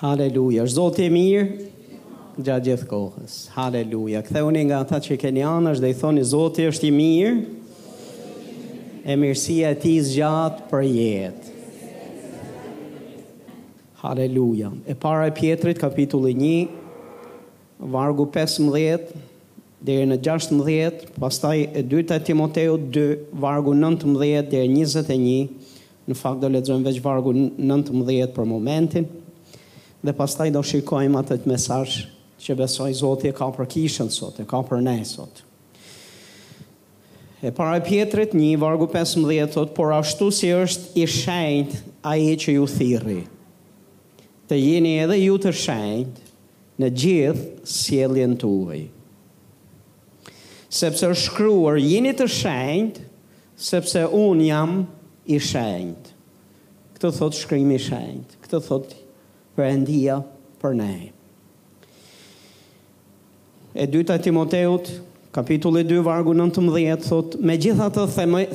Haleluja. Është Zoti i mirë gjatë gjithë kohës. Haleluja. Ktheuni nga ata që keni anash dhe u thoni Zoti është i mirë. E mirësia e tij zgjat për jetë. Haleluja. E para e Pjetrit kapitulli 1 vargu 15 deri në 16, pastaj e dyta e Timoteut 2 vargu 19 deri 21, Në fakt do lexojmë veç vargun nëntëmbëdhjetë për momentin dhe pastaj do shikojmë atë mesazh që besoj Zoti e ka për kishën sot, e ka për ne sot. E para e Pjetrit, një vargu 15, thotë, por ashtu si është i shenjtë ai që ju thirri, të jini edhe ju të shenjtë në gjithë sjelljen tuaj. Sepse është shkruar, Jini të shenjtë, sepse unë jam i shenjtë. Këtë thotë shkrimi i shenjtë, këtë thotë Perëndia për ne. E dyta e Timoteut, kapitulli 2, vargu 19, thotë, megjithatë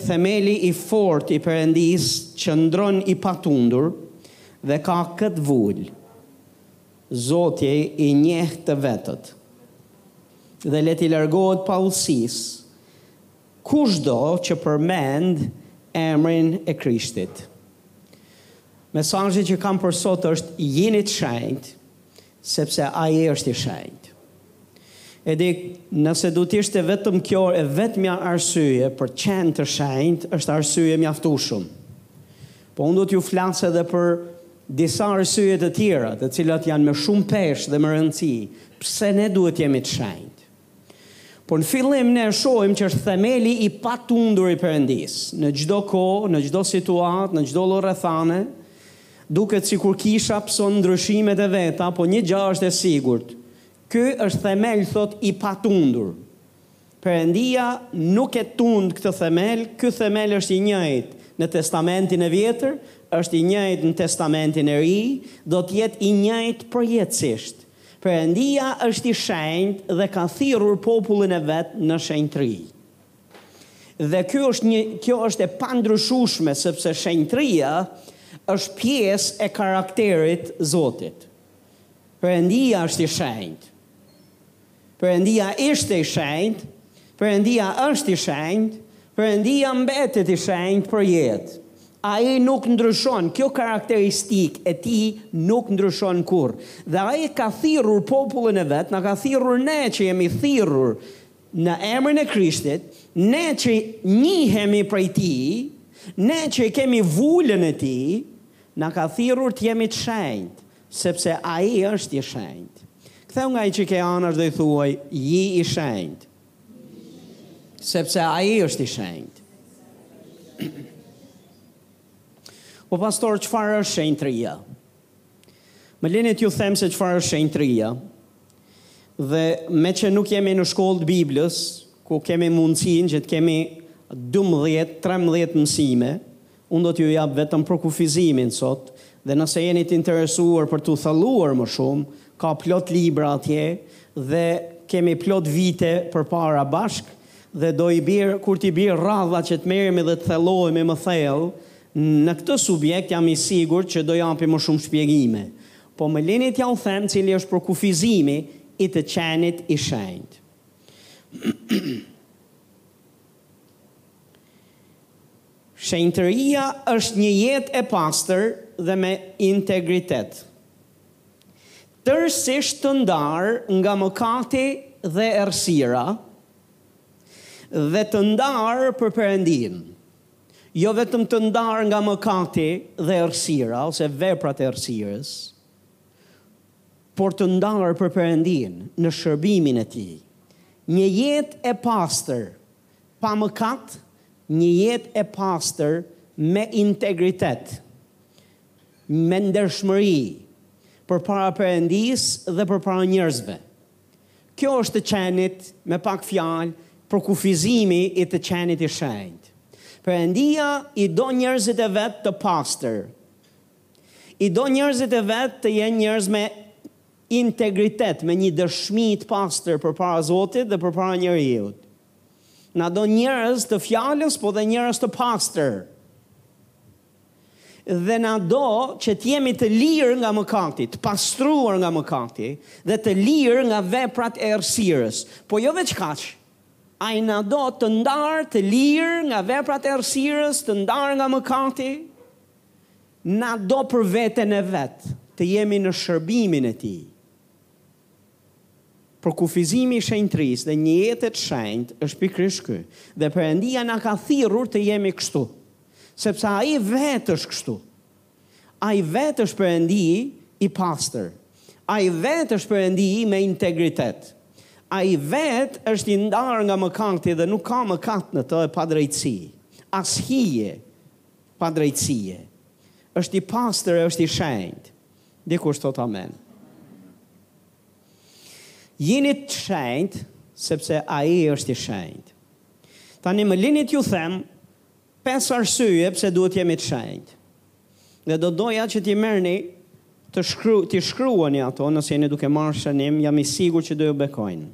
themeli i fortë i Perëndisë qëndron i patundur dhe ka këtë vulë. Zoti i njeh të vetët dhe le t'i largohet paudhësisë kushdo që përmend emrin e Krishtit. Mesazhi që kam për sot është jini të shenjtë sepse ai është i shenjtë. E di, nëse do të ishte vetëm kjo e vetmja arsye për të qenë të shenjtë është arsye e mjaftueshme. Po unë do t'ju flas edhe për Disa arsye të tjera, të cilat janë me shumë peshë dhe me rëndësi, pse ne duhet të jemi të shenjtë. Por në fillim ne shohim që është themeli i patundur i Perëndisë. Në çdo kohë, në çdo situatë, në çdo lloj rrethane, duket sikur kisha pëson ndryshimet e veta, por një gjë është e sigurt, ky është themel, thotë, i patundur. Perëndia nuk e tund këtë themel, ky themel është i njëjtë në Testamentin e Vjetër, është i njëjtë në Testamentin e Ri, do të jetë i njëjtë përjetësisht. Perëndia është i shenjtë dhe ka thirrur popullin e vet në shenjtëri. Dhe ky është një, kjo është e pandryshueshme sepse shenjtëria është pjesë e karakterit Zotit. Perëndia është i shenjtë. Perëndia ishte i shenjtë, Perëndia është i shenjtë, Perëndia mbetet i shenjtë përjetë. Ai nuk ndryshon, kjo karakteristikë e tij nuk ndryshon kurrë. Dhe ai ka thirrur popullin e vet, na ka thirrur ne që jemi thirrur në emrin e Krishtit, ne që njihemi prej tij, ne që e kemi vulën e tij, na ka thirrur të jemi të shenjtë, Sepse Ai është i shenjtë. Ktheu nga ai që ke anash dhe i thuaj, Ji i shenjtë. Sepse Ai është i shenjtë. Po pastor, çfarë është shenjtëria? Më lini t'ju them se çfarë është shenjtëria. Dhe meqë nuk jemi në shkollë të Biblës, ku kemi mundësinë që të kemi 12-13 mësime, Unë do t'ju jap vetëm përkufizimin sot dhe nëse jeni të interesuar për t'u thelluar më shumë, ka plot libra atje dhe kemi plot vite përpara bashkë dhe do i bjerë kur t'i bjerë radha që të merremi dhe të thellohemi më thellë në këtë subjekt jam i sigurt që do japim më shumë shpjegime. Po më lini t'jua them cili është përkufizimi i të qenit i shenjtë. Shenjtëria është një jetë e pastër dhe me integritet. Tërësisht të ndarë nga mëkati dhe errësira dhe të ndarë për Perëndinë. Jo vetëm të ndarë nga mëkati dhe errësira ose veprat e errësirës, por të ndarë për Perëndinë, në shërbimin e Tij. Një jetë e pastër. Pa mëkat, një jetë e pastër me integritet, me ndershmëri përpara Perëndisë dhe përpara njerëzve. Kjo është të qenit, me pak fjalë, përkufizimi i të qenit i shenjtë. Perëndia i do njerëzit e vet të pastër. I do njerëzit e vet të jenë njerëz me Integritet me një dëshmi të pastër përpara Zotit dhe përpara njeriut. Na do njerëz të fjalës, po dhe njerëz të pastër. Dhe na do që të jemi të lirë nga mëkati, të pastruar nga mëkati dhe të lirë nga veprat e errësirës. Po jo veç kaq, Ai na do të ndarë të lirë nga veprat e errësirës, të ndarë nga mëkati, Na do për veten e vet, të jemi në shërbimin e Tij. Përkufizimi i shenjtërisë dhe një jete të shenjtë është pikërisht ky. Dhe Perëndia na ka thirrur të jemi kështu. Sepse Ai vetë është kështu. Ai vetë është Perëndi i pastër. Ai vetë është Perëndi me integritet. Ai vetë është i ndarë nga mëkati dhe nuk ka mëkat në të e padrejtësi. As hije. Padrejtësie. Është i pastër e është i shenjtë. Dikush thot amen. Jini të shenjtë, sepse ai është i shenjtë. Tani më lini t'ju them pesë arsye pse duhet të jemi të shenjtë. Dhe do doja që t'i merrni të shkru, t'i shkruani ato nëse jeni duke marrë shënim, jam i sigurt që do ju bekojnë.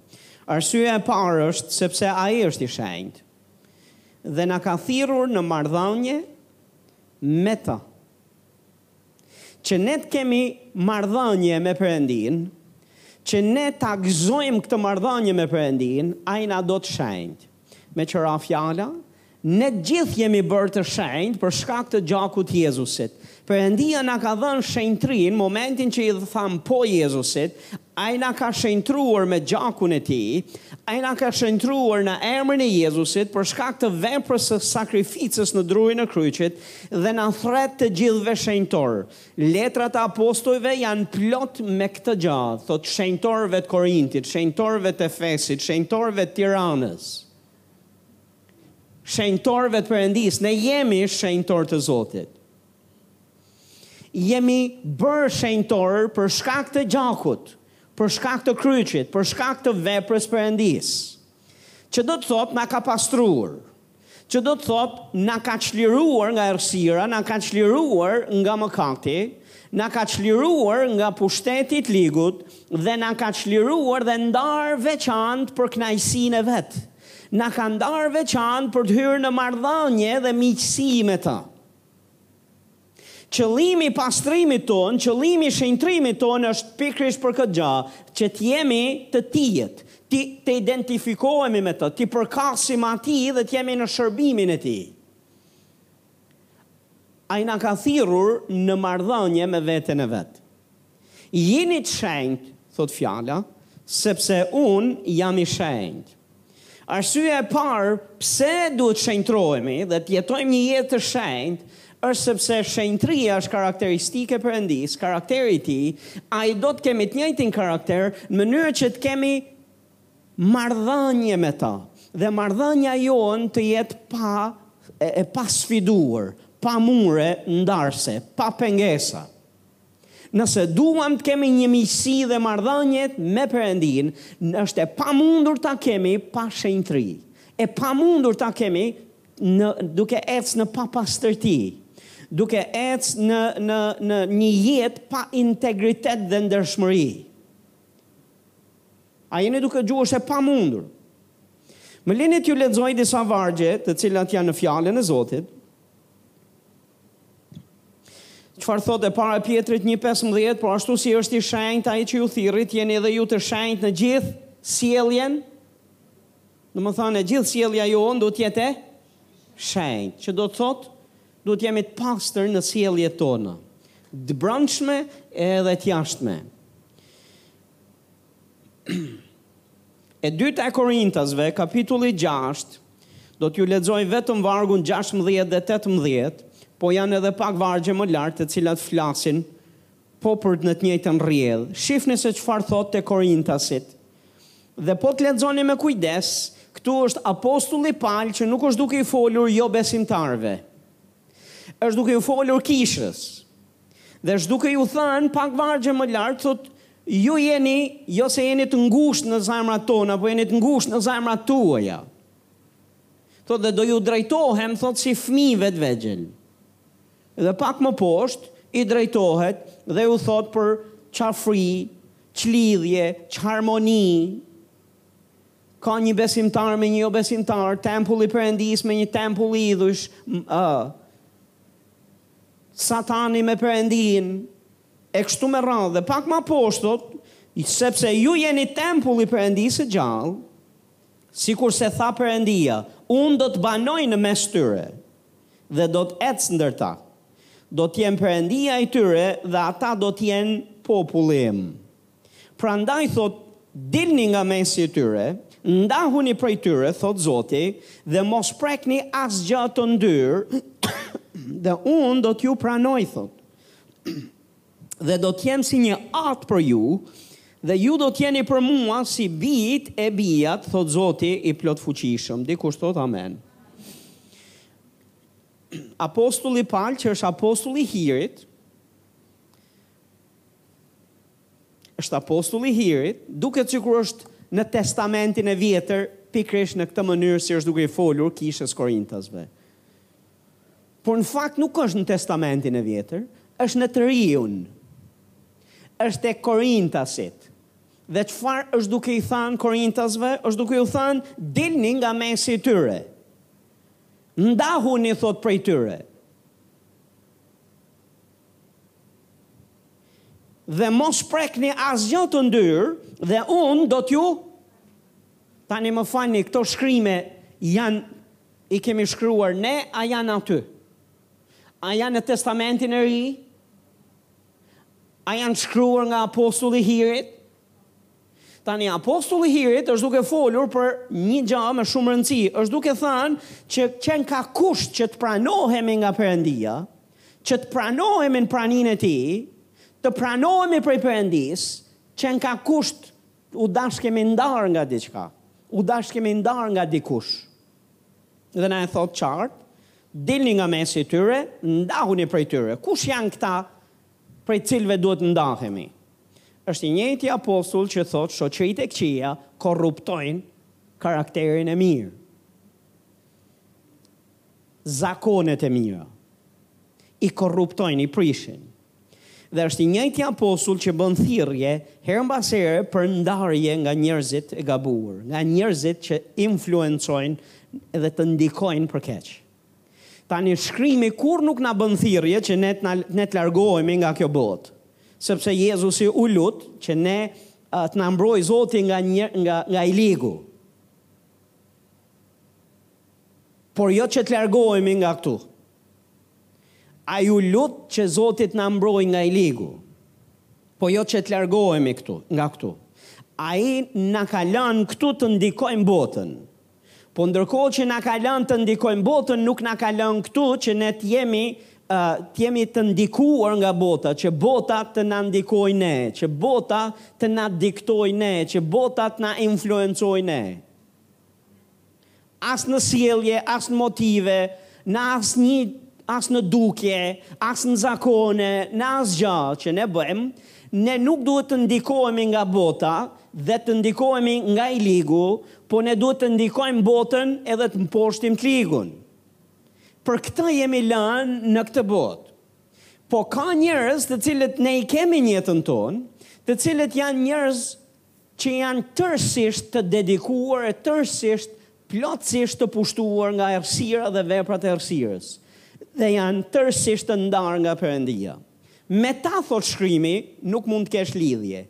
Arsyeja e parë është sepse ai është i shenjtë. Dhe na ka thirrur në marrëdhënie me të. Që ne të kemi marrëdhënie me Perëndinë, që ne ta gëzojmë këtë marrëdhënie me Perëndinë, Ai na do të shenjtë. Me tjera fjalë, ne të gjithë jemi bërë të shenjtë për shkak të gjakut të Jezusit. Perëndia na ka dhënë shenjtërinë, momentin që i thamë po Jezusit, Ai na ka shenjtruar me gjakun e Tij, Ai na ka shenjtruar në emrin e Jezusit për shkak të veprës së sakrificës në drurin e kryqit dhe na thërret të gjithëve shenjtorë. Letrat e Apostujve janë plot me këtë gjë, thotë shenjtorëve të Korintit, shenjtorëve të Efesit, shenjtorëve të Tiranës. Shenjtorëve të Perëndisë, ne jemi shenjtorë të Zotit. Jemi bërë shenjtorë për shkak të gjakut, për shkak të kryqit, për shkak të veprës Perëndisë. Që do të thotë na ka pastruar. Që do të thotë na ka çliruar nga errësira, na ka çliruar nga mëkati, na ka çliruar nga pushteti i të ligut dhe na ka çliruar dhe ndarë veçantë për kënaqësinë e vet. Na ka ndarë veçantë për të hyrë në marrëdhënie dhe miqësi me të. Qëllimi i pastrimit tonë, qëllimi i shenjtrimit tonë është pikërisht për këtë gjë, që të jemi të Tijët, të identifikohemi me të, t'i përkasim Atij dhe të jemi në shërbimin e Tij. Ai na ka thirrur në marrëdhënie me veten e vet. Jini të shenjtë, thotë Fjala, sepse Unë jam i shenjtë. Arsyeja e parë pse duhet të shenjtrohemi dhe të jetojmë një jetë të shenjtë është sepse shenjtëria është karakteristikë e Perëndisë, karakteri i Tij, Ai do të kemi të njëjtin karakter në mënyrë që të kemi marrëdhënie me ta dhe marrëdhënia jonë të jetë pa, e pasfiduar, pa mure ndarëse, pa pengesa. Nëse duam të kemi një miqësi dhe marrëdhënie me Perëndinë, është e pamundur ta kemi pa shenjtëri, e pamundur ta kemi në duke ecë në papastërti, duke ecë në në në një jetë pa integritet dhe ndershmëri. A jeni duke dëgjuar? Është e pamundur. Më lini t'ju lexoj disa vargje, të cilat janë në fjalën e Zotit. Çfarë thotë e para e Pjetrit 1:15, po ashtu si është i shenjtë ai që ju thirri, të jeni edhe ju të shenjtë në gjithë sjelljen. Domethënë, e gjithë sjellja jonë duhet të jetë e shenjtë, që do të thotë, duhet të jemi të pastër në sjelljet tona, të brendshme edhe të jashtme. E dyta e Korintasve, kapitulli gjashtë, do t'ju lexoj vetëm vargun gjashtëmbëdhjetë dhe tetëmbëdhjetë, po janë edhe pak vargje më lart të cilat flasin po për në të njëjtën rrjedhë. Shihni se çfarë thotë te Korintasit. Dhe po të lexoni me kujdes, këtu është apostulli Pal që nuk është duke i folur jobesimtarëve. Është duke iu folur kishës. Dhe është duke iu thënë pak vargje më lart thotë ju jeni jo se jeni të ngushtë në zemrat tona, po jeni të ngushtë në zemrat tuaja. Thotë dhe do ju drejtohem thotë si fëmijëve të vegjël. Dhe pak më poshtë i drejtohet dhe u thotë për ç'afri, ç'lidhje, ç'harmoni ka një besimtar me një jobesimtar, tempulli i Perëndisë me një tempull idhujsh, ë. Satani me Perëndinë e kështu me radhë dhe pak ma poshtë thotë, sepse ju jeni tempull i Perëndisë së gjallë, sikurse tha Perëndia, unë do të banoj në mes tyre dhe do të ec ndër ta. Do të jem Perëndia i tyre dhe ata do të jenë populli im. Prandaj, thotë, dilni nga mesi i tyre, ndahuni prej tyre, thotë Zoti, dhe mos prekni asgjë të ndyrë, dhe Unë do t'ju pranoj, thotë, dhe do të jem si një Atë për ju, dhe ju do të jeni për Mua si bijtë e bijat, thotë Zoti i Plotfuqishëm. Dikush të thotë amen. Apostulli Pal, që është apostulli i hirit, Është apostulli i hirit, duket sikur është në Testamentin e Vjetër pikërisht në këtë mënyrë si është duke i folur kishës korintasve. Por në fakt nuk është në Testamentin e Vjetër, është në të Riun. Është tek korintasit. Dhe çfarë është duke i thënë korintasve? Është duke iu thënë dilni nga mesi i tyre. Ndahuni thotë prej tyre. Dhe mos prekni asgjë të ndyrë dhe unë do t'ju Tani më falni, këto shkrime janë i kemi shkruar ne a janë aty? A janë në Testamentin e Ri? A janë shkruar nga apostulli i hirit? Tani apostulli i hirit është duke folur për një gjë me shumë rëndësi, është duke thënë që qenka kusht që të pranohemi nga Perëndia, që të pranohemi në praninë e tij, të pranohemi prej Perëndisë, qenka kusht, u dashkemi ndarë nga diçka, u dashkemi ndarë nga dikush. Dhe na e thotë qartë, dilni nga mesi i tyre, ndahuni prej tyre. Kush janë këta prej të cilëve duhet të ndahemi? është i njëjti apostull që thotë shoqëritë e këqija korruptojnë karakterin e mirë. Zakonet e mira i korruptojnë, i prishin. Dhe është i njëjti apostull që bën thirrje herë mbas here për ndarje nga njerëzit e gabuar, nga njerëzit që influencojnë dhe të ndikojnë për keq. Tani shkrimi kurrë nuk na bën thirrje që ne ne të largohemi nga kjo botë, sepse Jezusi u lut që ne të na mbrojë Zoti nga nga nga i ligu. Por jo që të largohemi nga këtu. Ai u lut që Zoti të na mbrojë nga i ligu. Po jo që të largohemi këtu, nga këtu. Ai na ka lënë këtu të ndikojmë botën. Po ndërkohë që na ka lënë të ndikojmë botën, nuk na ka lënë këtu që ne të jemi të jemi të ndikuar nga bota, që bota të na ndikojë ne, që bota të na diktojë ne, që bota të na influencojë ne. As në sjellje, as në motive, në asnjë, as në dukje, as në zakone, në asgjë që ne bëjmë, ne nuk duhet të ndikohemi nga bota dhe të ndikohemi nga i ligu, por ne duhet të ndikojmë botën edhe të mposhtim të ligun. Për këtë jemi lënë në këtë botë. Po ka njerëz të cilët ne i kemi në jetën tonë, të cilët janë njerëz që janë tërësisht të dedikuar e tërësisht, plotësisht të pushtuar nga errësira dhe veprat e errësirës dhe janë tërësisht të ndarë nga Perëndia. Me ta, thotë shkrimi, nuk mund të kesh lidhje.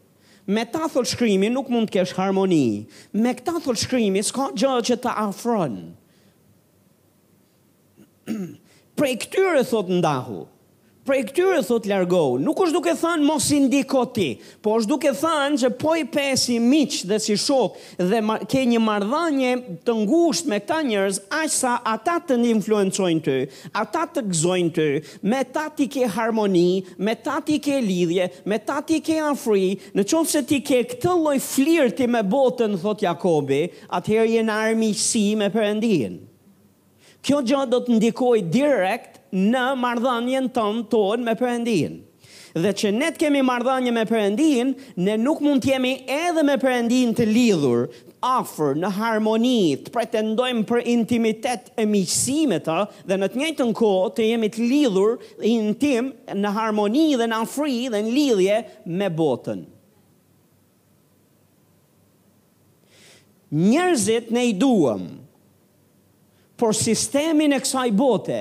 Me ta, thotë shkrimi, nuk mund të kesh harmoni. Me këta, thotë shkrimi, s'ka gjë që të afron. Prej këtyre thotë ndahu. Prej këtyre thotë largohu. Nuk është duke thanë mos i ndiko ti, po është duke thanë që po i pe si miq dhe si shokë dhe ke një marrëdhënie të ngushtë me këta njerëz aq sa ata të influencojnë ty, ata të gëzojnë ty, me ta ti ke harmoni, me ta ti ke lidhje, me ta ti ke afri, në qoftë se ti ke këtë lloj flirti me botën thotë Jakobi, atëherë je në armiqësi me Perëndinë. Kjo gjë do të ndikojë direkt në marrëdhënien tonë tonë me Perëndinë. Dhe që ne të kemi marrëdhënie me Perëndinë, ne nuk mund të jemi edhe me Perëndinë të lidhur, të afër, në harmoni, të pretendojmë për intimitet e miqësi me të dhe në të njëjtën kohë të jemi të lidhur, intim në harmoni dhe në afri dhe në lidhje me botën. Njerëzit ne i duam, por sistemin e kësaj bote,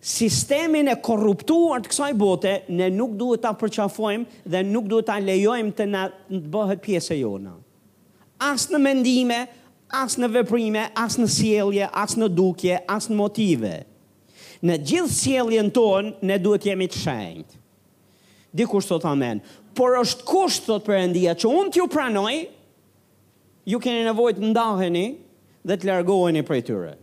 sistemin e korruptuar të kësaj bote, ne nuk duhet ta përqafojmë dhe nuk duhet ta lejojmë të na të bëhet pjesë e jona. As në mendime, as në veprime, as në sjellje, as në dukje, as në motive. Në gjithë sjelljen tonë ne duhet të jemi të shenjtë. Dikush thotë amen. Por është kusht, thotë Perëndia, që unë t'ju pranoj, ju keni nevojë të ndaheni dhe të largoheni prej tyre.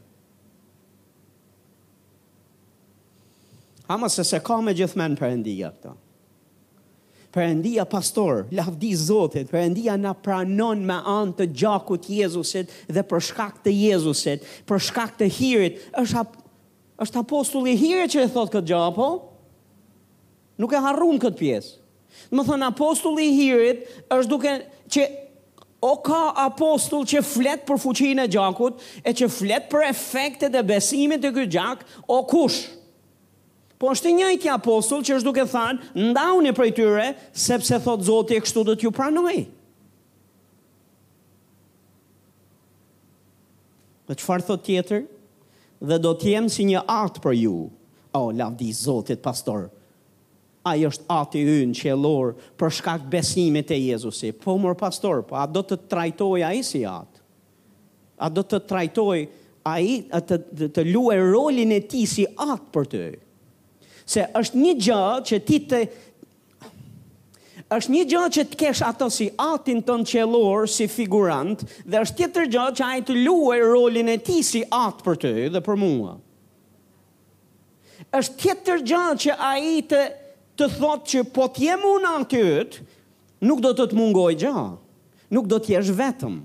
Ama se se ka me gjith mend Perëndia këta. Perëndia pastor, lavdi Zotit, Perëndia na pranon me anë të gjakut të Jezusit dhe për shkak të Jezusit, për shkak të hirit, është Është apostulli i hirit që e thotë këtë gjë, apo? Nuk e harrojmë këtë pjesë. Domethënë, apostulli i hirit është duke që o ka apostull që flet për fuqinë e gjakut e që flet për efektet e besimit te ky gjak, o kush? Po është i njëjti apostull që është duke thanë, ndahuni prej tyre, sepse thotë Zoti e kështu do t'ju pranoj. Dhe çfarë thotë tjetër? Dhe do të jem si një at për ju. O, lavdi Zotit, pastor! Ai është ati ynë qiellor për shkak besimit te Jezusi. Po, mor pastor, po a do të të trajtojë ai si at? A do të të trajtojë ai të, të, të luajë rolin e tij si at për ty? Se është një gjë që ti të Është një gjë që të kesh Zotin si atin tënd qiellor, si figurant, dhe është tjetër gjë që ai të luajë rolin e tij si at për ty dhe për mua. Është tjetër gjë që ai të të thotë që po të jem unë ati yt, nuk do të të mungojë gjë. Nuk do të jesh vetëm.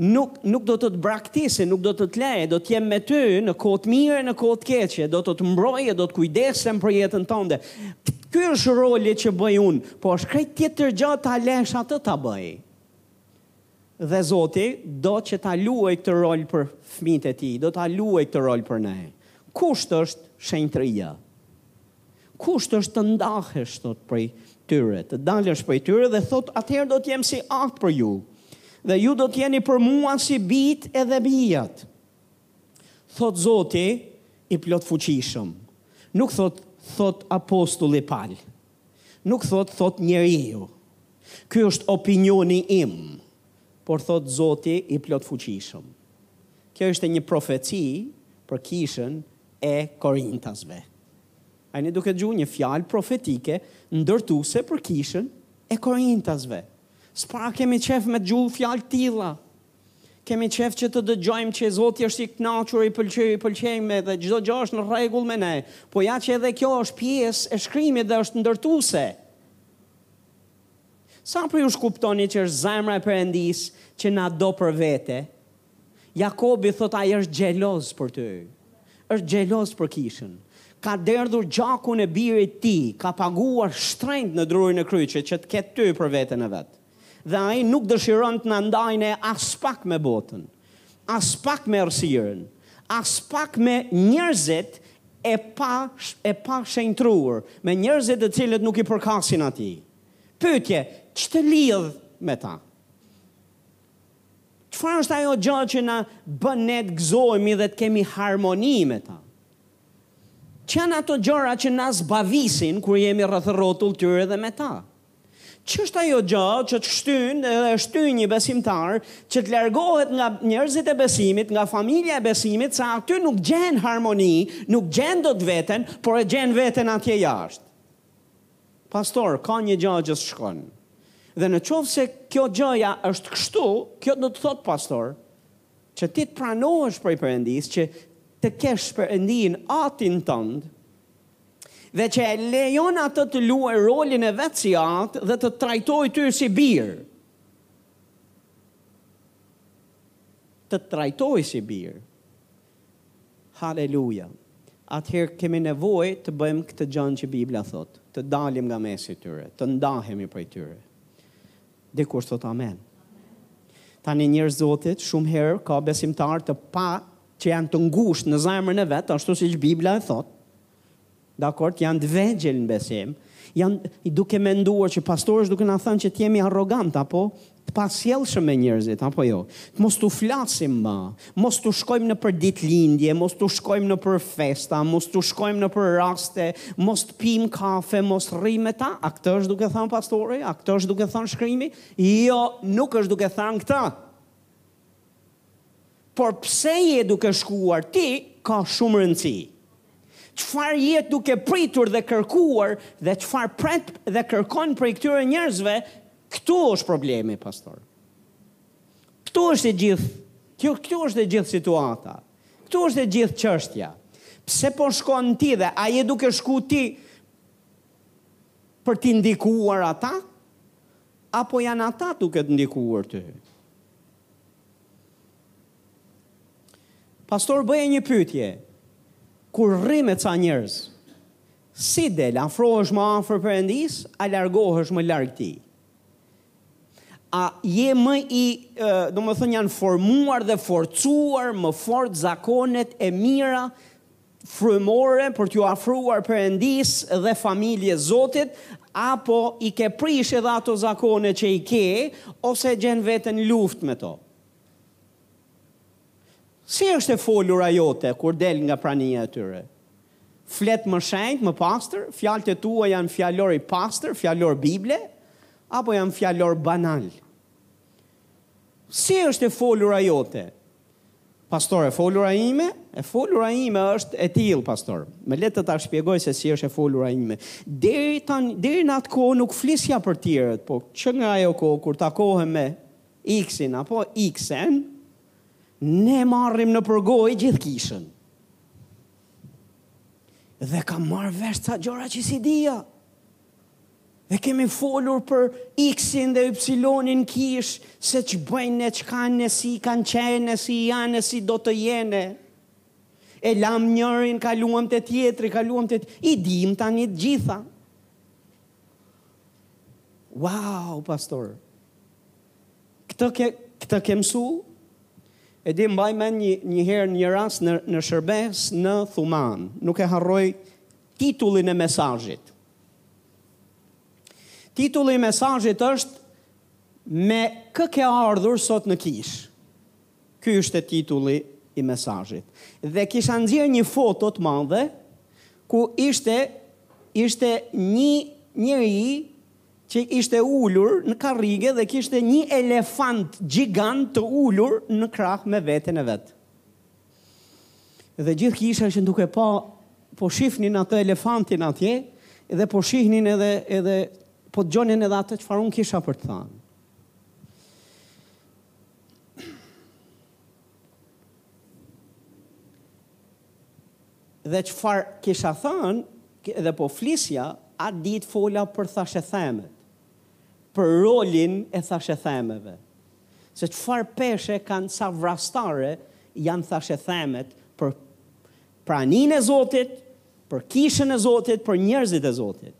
Nuk, nuk do të të braktis, nuk do të të lë, do të jem me ty në kohë të mira e në kohë të keqe, do të të mbroj e do të kujdesem për jetën tënde. Ky është roli që bëj unë, po është krejt tjetër gjë ta lesh atë ta bëj. Dhe Zoti do që ta luaj këtë rol për fëmijët e tij, do ta luaj këtë rol për ne. Kusht është shenjtëria. Kusht është të ndahesh, thotë prej tyre, të dalësh prej tyre dhe thotë atëherë do të jem si atë për ju. Dhe ju do të jeni për mua si bijtë edhe bijat. Thotë Zoti i plotfuqishëm. Nuk thotë thotë apostulli Pal. Nuk thotë thotë njeriu. Ky është opinioni im. Por thotë Zoti i plotfuqishëm. Kjo ishte një profeci për kishën e Korintasve. Janë duke dëgju një fjalë profetike ndërtuese për kishën e Korintasve. S'para kemi qejf me dëgju fjalë të tilla. Kemi qejf që të dëgjojmë që Zoti është i kënaqur, i pëlqej, i pëlqejmë edhe çdo gjë është në rregull me ne. Po ja që edhe kjo është pjesë e shkrimit dhe është ndërtuese. Sa prej jush kuptoni që është zemra e Perëndisë që na do për vete, Jakobi thotë ai është xheloz për ty. Është xheloz për kishën. Ka derdhur gjakun e birit të tij, ka paguar shtrenjtë në drurin e kryqit që të ketë ty për veten e vet. Dhe ai nuk dëshiron të na ndajë ne aspak me botën. Aspak me errësirën. Aspak me njerëzit e pa e pa shenjtruar, me njerëzit të cilët nuk i përkasin atij. Pyetje, ç'të lidh me ta? Çfarë është ajo gjë që na bën ne të gëzohemi dhe të kemi harmoni me ta? Ç'janë ato gjëra që na zbavisin kur jemi rreth e rrotull tyre dhe me ta? Ç'është ajo gjë që të shtyn edhe shtyn një besimtar që të largohet nga njerëzit e besimit, nga familja e besimit, se aty nuk gjen harmoni, nuk gjen dot veten, por e gjen veten atje jashtë? Pastor, ka një gjë që s'shkon. Dhe në qoftë se kjo gjëja është kështu, kjo do të thotë pastor, që ti të pranohesh prej Perëndisë, që të kesh Perëndinë atin tënd, dhe që e lejon atë të luajë rolin e vet si at dhe të të trajtojë ty si bir. Të të trajtojë si bir. Haleluja! Atëherë kemi nevojë të bëjmë këtë gjënë që Bibla thotë, të dalim nga mesi i tyre, të ndahemi prej tyre. Dikush thotë amen. Tani njerëz të Zotit, shumë herë ka besimtarë të pa që janë të ngushtë në zemrën e vet, ashtu siç Bibla e thotë. Dakord, janë të vegjël në besim, janë duke menduar që pastori është duke na thënë që të jemi arrogantë apo të pasjellshëm me njerëzit, apo jo? Të mos t'u flasim më, mos t'u shkojmë nëpër ditëlindje, mos t'u shkojmë nëpër festa, mos t'u shkojmë nëpër raste, mos të pimë kafe, mos të rrimë me ta, a këtë është duke thënë pastori, a këtë është duke thënë shkrimi? Jo, nuk është duke thënë këtë. Por pse je duke shkuar ti ka shumë rëndësi. Çfarë je duke pritur dhe kërkuar dhe çfarë pret dhe kërkon prej këtyre njerëzve, këtu është problemi pastor. Këtu është e gjithë, këtu është e gjithë situata. Këtu është e gjithë çështja. Pse po shkon ti dhe a je duke shku ti për t'i ndikuar ata? Apo janë ata duke të ndikuar ty? Pastor bëje një pyetje. Kur rri me ca njerëz, si del, afrohesh më afër Perëndisë, a largohesh më larg tij? A je më i, domethënë janë formuar dhe forcuar më fort zakonet e mira frymore për t'iu afruar Perëndisë dhe familjes së Zotit, apo i ke prish edhe ato zakone që i ke, ose e gjen veten n'luftë me to. Si është e folura jote kur del nga prania e tyre? Flet më shenjtë, më pastër, fjalët e tua janë fjalor i pastër, fjalor bible, apo janë fjalor banal? Si është e folura jote? Pastor, e folura ime? E folura ime është e tillë, pastor. Më lër të ta shpjegoj se si është e folura ime. Deri tani, deri në atë kohë nuk flisja për tjerët, po që nga ajo kohë kur takohem me X-in apo X-en, ne marrim nëpër gojë gjithë kishën. Dhe kam marrë vesh ca gjëra që s'i dija. Dhe kemi folur për X-in dhe Y-in në kishë, se ç'bëjnë e ç'kanë e si kanë qenë e si janë e si do të jenë. E lamë njërin, kaluam te tjetri, kaluam te tjetri, i dimë tani të gjitha. Wow, pastor. Këtë ke këtë ke mësu? E di mbaj mend një një herë një rast në në shërbesë në Thumanë. Nuk e harroj Titullin e mesazhit. Titulli i mesazhit është me kë ke ardhur sot në kishë. Ky është titulli i mesazhit. Dhe kisha nxjerr një foto të madhe ku ishte ishte një njeri që ishte ulur në karrige dhe kishte një elefant gjigant të ulur në krah me veten e vet. Dhe gjithë kisha qe duke pa, po shihnin atë elefantin atje, dhe po shihnin edhe, edhe po dëgjonin edhe atë çfarë unë kisha për të thënë. Dhe çfarë kisha thënë, edhe po flisja, atë ditë fola për thashethemet, për rolin e thashethemeve, Se çfarë peshe kanë sa vrastare janë thashethemet për praninë e Zotit, për kishën e Zotit, për njerëzit e Zotit.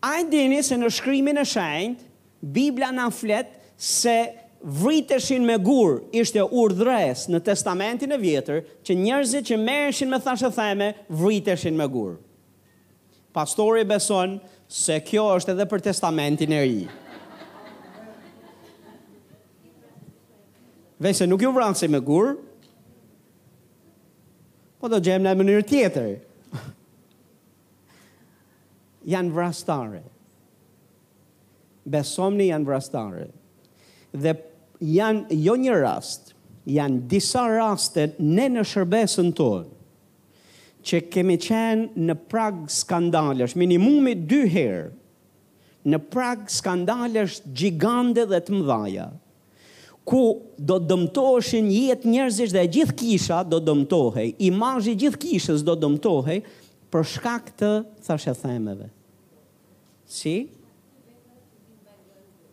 A e dini se në shkrimin e shenjtë Bibla na flet se vriteshin me gur, ishte urdhëresë në Testamentin e Vjetër që njerëzit që merreshin me thashetheme vriteshin me gur. Pastori beson se kjo është edhe për Testamentin e Ri. Veç se nuk ju vrasim me gurë, po do gjejmë një mënyrë tjetër. janë vrastare. Besomni janë vrastare. Dhe janë jo një rast, janë disa raste ne në shërbesën tonë. që kemi qenë në prag skandalesh, minimumi dy herë, në prag skandalesh gjigante dhe të mëdhaja, ku do të dëmtoheshin jetë njerëzish dhe e gjithë kisha do të dëmtohej, imazhi i gjithë kishës do të dëmtohej për shkak të thashethemeve. Si?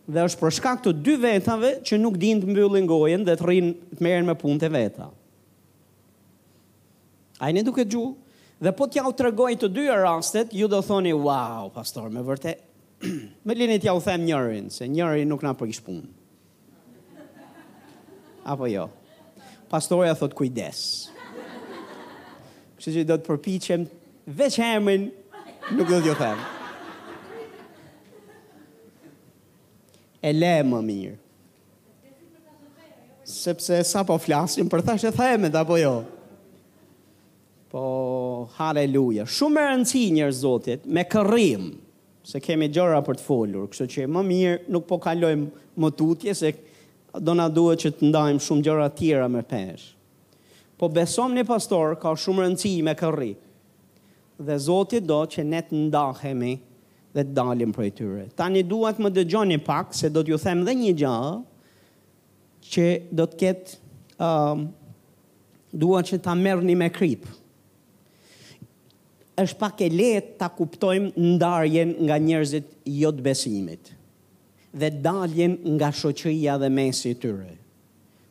Dhe është për shkak të dy vetave që nuk dinë të mbyllin gojën dhe të rrinë të merren me punët e veta. A jeni duke dëgju? Dhe po t'jua tregoj të dyja rastet, ju do thoni, wow, pastor, me vërte. Më lini t'jua them njërin, se njëri nuk na prish punë. Apo jo? Pastorja thotë kujdes. Kështu që do të përpiqem veç emrin nuk do t'ju them. E lë më mirë. Sepse sa po flasim për thashethemet apo jo? Po, haleluja. Shumë me rëndësi njerëz të Zotit, me kë rrimë, se kemi gjëra për të folur, kështu që më mirë nuk po kalojmë më tutje, se do na duhet që të ndajmë shumë gjëra tjera me peshë. Po besomni pastor, ka shumë rëndësi me kë rri. Dhe Zoti do që ne të ndahemi dhe të dalim prej tyre. Tani dua të më dëgjoni pak se do t'ju them dhe një gjë që do të ketë ë uh, dua që ta merrni me kripë është pak e lehtë ta kuptojmë ndarjen nga njerëzit jo të besimit dhe daljen nga shoqëria dhe mesi i tyre.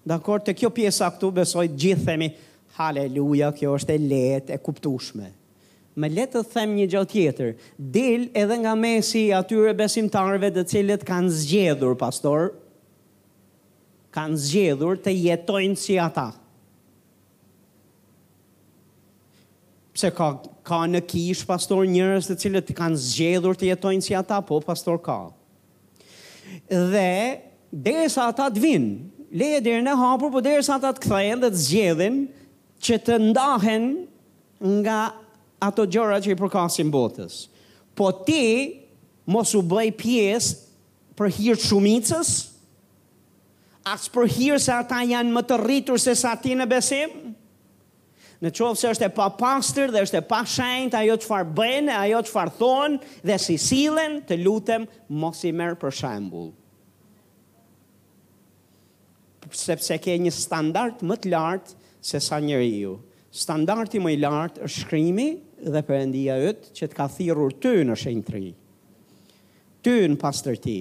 Dakord te kjo pjesa këtu besoj të gjithë themi Haleluja kjo është e lehtë e kuptueshme. Më le të them një gjë tjetër, dil edhe nga mesi i atyre besimtarëve të cilët kanë zgjedhur, pastor, kanë zgjedhur të jetojnë si ata. Pse ka ka në kishë pastor njerëz të cilët kanë zgjedhur të jetojnë si ata? Po pastor ka. Dhe derisa ata të vijnë, leje derën e hapur, por derisa ata të kthehen dhe të zgjedhin që të ndahen nga ato gjëra që i përkasin botës. Po ti mos u bëj pjesë për hir të shumicës, as për hir se ata janë më të rritur se sa ti në besim. Në qoftë se është e papastër dhe është e pashenjtë ajo çfarë bëjnë e ajo çfarë thonë dhe si sillen, të lutem, mos i merr për shembull. Sepse ke një standard më të lartë se sa njeriu. Standardi më i lartë është shkrimi dhe Perëndia yt që të ka thirrur ty në shenjtëri. Ty në pastërti.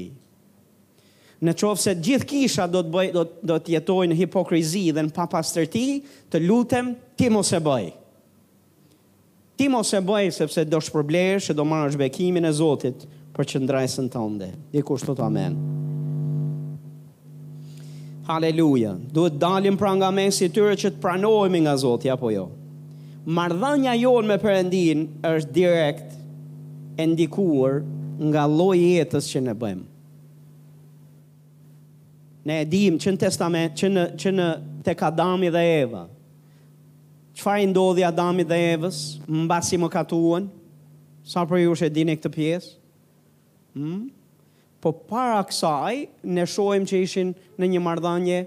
Në qoftë se gjithë kisha do të bëjë, do, do të jetojë në hipokrizi dhe në papastërti, të lutem ti mos e bëj. Ti mos e bëj sepse do shpërblehesh e do marrësh bekimin e Zotit për qëndresën tënde. Dikush thotë amen. Haleluja. Duhet të dalim pra nga mesi i tyre që të pranohemi nga Zoti apo jo. Marrëdhënia jonë me Perëndinë është direkt e ndikuar nga lloji i jetës që ne bëjmë. Ne e dimë që në Testament, që në që në tek Adami dhe Eva. Çfarë i ndodhi Adamit dhe Evës mbasi mëkatuan? Sa prej jush e dini këtë pjesë? Hmm? Po para kësaj ne shohim që ishin në një marrëdhënie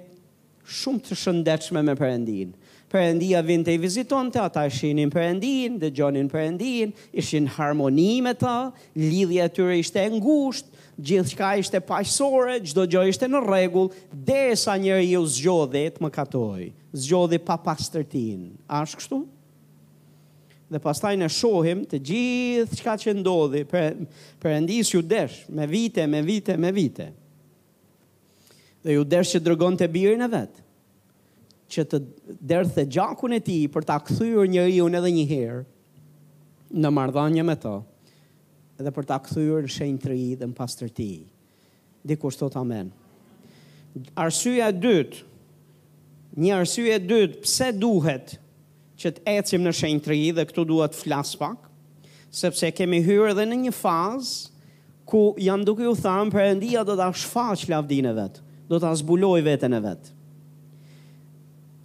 Shumë të shëndetshme me Perëndinë. Perëndia vinte i vizitonte, ata e shihnin Perëndinë, dëgjonin Perëndinë, ishin në harmoni me ta, lidhja e tyre ishte e ngushtë, gjithçka ishte paqësore, çdo gjë ishte në rregull, derisa njeriu zgjodhi të mëkatojë, zgjodhi papastërtinë. A është kështu? Dhe pastaj ne shohim të gjithçka që ndodhi, Perëndisë iu desh me vite, me vite, me vite. Dhe iu desh që të dërgonte birin e vet, që të derdhte gjakun e tij për ta kthyer njeriun edhe një herë në marrëdhënie me të, dhe për ta kthyer në shenjtëri dhe në pastërti. Dikush thotë amen. Arsyeja e dytë, një arsye e dytë pse duhet që të ecim në shenjtëri dhe këtu dua të flas pak, sepse kemi hyrë edhe në një fazë ku jam duke ju thënë Perëndia do ta shfaqë lavdinë e vet, do ta zbulojë veten e vet.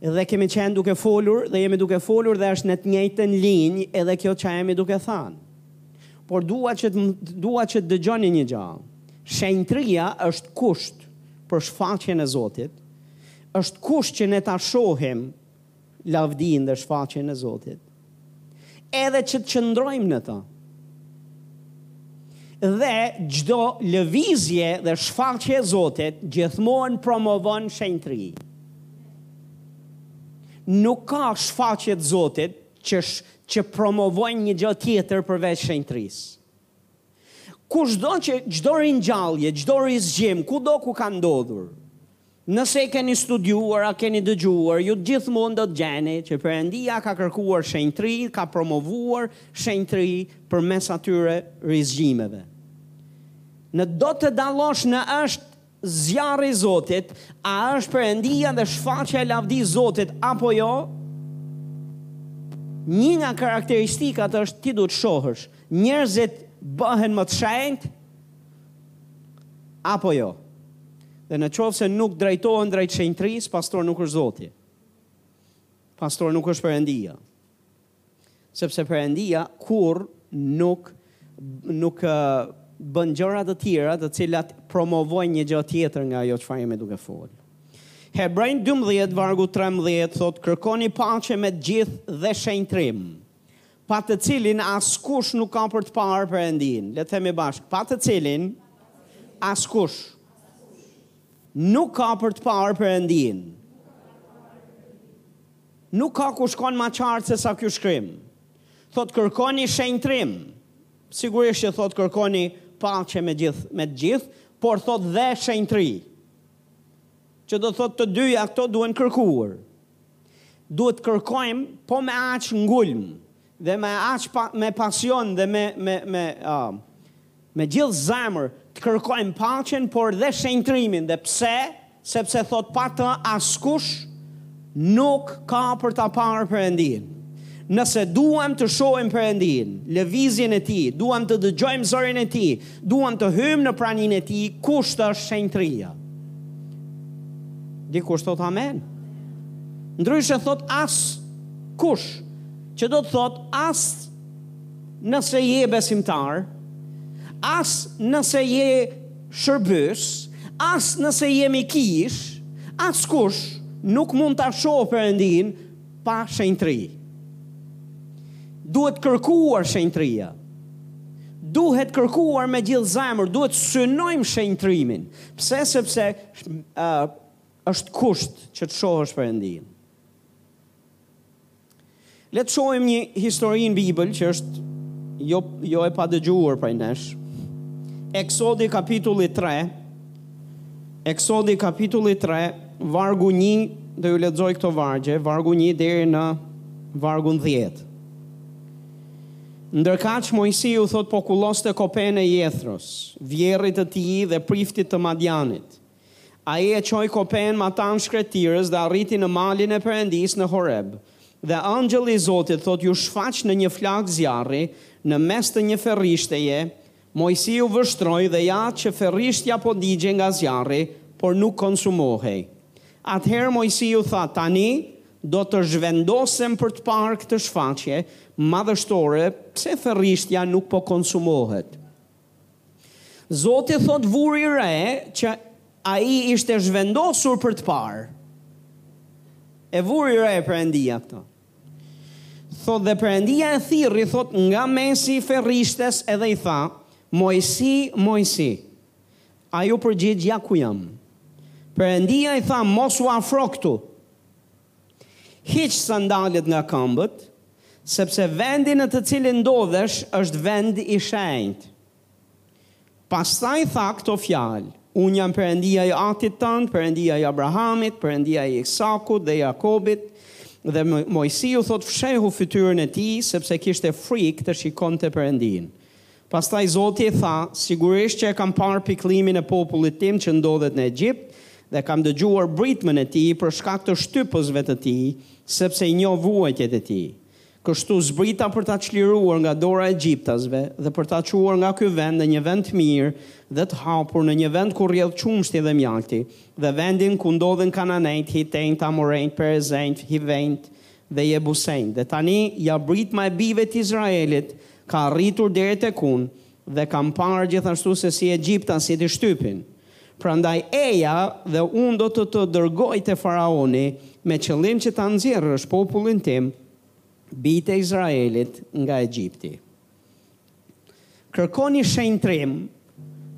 Dhe kemi qenë duke folur dhe jemi duke folur dhe është në të njëjtën linjë edhe kjo që jemi duke thënë. Por dua që dua që të dëgjoni një gjë. Shenjtëria është kusht për shfaqjen e Zotit, është kusht që ne ta shohim lavdinë dhe shfaqjen e Zotit. Edhe që të qëndrojmë në të. Dhe çdo lëvizje dhe shfaqje e Zotit gjithmonë promovon shenjtëri. Nuk ka shfaqje të Zotit që që promovojnë një gjë tjetër përveç shenjtërisë. Kushdo që çdo ringjallje, çdo rizgjim, kudo ku ka ndodhur, Nëse keni studiuar a keni dëgjuar, ju gjithmonë do të gjeni që Perëndia ka kërkuar shenjtëri, ka promovuar shenjtëri përmes atyre rizgjimeve. Në do të dallosh në është zjarri i Zotit, a është Perëndia dhe shfaqja e lavdisë Zotit apo jo, një nga karakteristikat është ti duhet të shohësh, njerëzit bëhen më të shenjtë, Apo jo? Dhe në qoftë se nuk drejtohen drejt shenjtërisë, pastor nuk është Zoti. Pastor nuk është Perëndia. Sepse Perëndia kurrë nuk, nuk bën gjëra të tjera të cilat promovojnë një gjë tjetër nga ajo çfarë jemi duke folë. Hebrejn 12, vargu 13, thotë, kërkoni paqe me gjithë dhe shenjtrim. pa të cilin askush nuk ka për të parë Perëndinë. Le të themi bashkë, pa të cilin askush nuk ka për të parë Perëndinë. Nuk ka ku shkon ma qartë se sa ky shkrim. Thotë kërkoni shenjtrim. Sigurisht që thotë kërkoni paqe me gjithë, me të gjithë, por thotë dhe shenjtri. Që do thotë të dyja këto duhen kërkuar. Duhet të kërkojmë po me aq ngulm dhe me aq pa, me pasion dhe me me me uh, me gjithë zemër të kërkojmë paqen, por dhe shenjtrimin dhe pse? Sepse thotë pa të askush nuk ka për ta parë Perëndinë. Nëse duam të shohim Perëndinë, lëvizjen e Tij, duam të dëgjojmë zërin e Tij, duam të hyjmë në praninë e Tij, kusht është shenjtëria. Dikush thot amen. Ndryshe thot as kush, që do të thot as nëse je besimtar, as nëse je shërbyes, as nëse je mik kishe, as kush nuk mund ta shohë Perëndinë, Pa shenjtëri. Duhet kërkuar shenjtëria. Duhet kërkuar me gjithë zemër, duhet synojmë shenjtërimin. Pse? Sepse uh, është kusht që të shohësh Perëndinë. Le të shohim një histori në Bibël që është jo jo e padëgjuar prej nesh. Eksodi kapitulli 3, Eksodi kapitulli tre, vargu një, do ju lexoj këto vargje, vargu një deri në vargun dhjetë. Ndërkaq Moisiu thot po kulloste kopenë e Jethros, vjerrit të tij dhe priftit të Madianit. Ai e çoi kopenë matanë shkretirës dhe arriti në malin e Perëndisë në Horeb. Dhe ëngjëlli i Zotit thot iu shfaq në një flakë zjarri, në mes të një ferrishteje, Moisiu vështroi dhe ja që ferrishtja po digjej nga zjarri, por nuk konsumohej. Atëherë Moisiu tha, Tani do të zhvendosem për të parë këtë shfaqje madhështore, pse ferrishtja nuk po konsumohet. Zoti thotë vuri re që ai ishte zhvendosur për të parë. E vuri re Perëndia këtë. Thotë dhe Perëndia e thirri thotë nga mesi i ferrishtes edhe i tha, Moisi, Moisi. Ai u përgjigj ja ku jam. Perëndia i tha mos u afro këtu. Hiq sandalet nga këmbët, sepse vendi në të cilin ndodhesh është vend i shenjtë. Pastaj tha këto fjalë, Unë jam Perëndia i atit tënd, Perëndia i Abrahamit, Perëndia i Isakut dhe Jakobit. Dhe Moisiu thotë fshehu fytyrën e tij, sepse kishte frikë të shikonte Perëndinë. Pastaj Zoti i tha, Sigurisht që e kam parë pikëllimin e popullit tim që ndodhet në Egjipt dhe kam dëgjuar britmën e tij për shkak të shtypësve të tij, sepse i njoh vuajtjet e tij. Kështu zbrita për ta çliruar nga dora e egjiptasve dhe për ta çuar nga ky vend në një vend të mirë dhe të hapur, në një vend ku rrjedh qumështi dhe mjalti, dhe vendin ku ndodhen kananejtë, hitenjtë, amorrenjtë, perezenjtë, hivenjtë dhe jebusenjtë. Dhe tani, ja britma e bijve t'Izraelit ka arritur deri tek unë, Dhe kam parë gjithashtu se si egjiptasit i shtypin. Prandaj eja dhe unë do të të dërgoj te faraoni me qëllim që ta nxjerrësh popullin tim, bijtë e Izraelit, nga Egjipti. Kërkoni shenjtrim,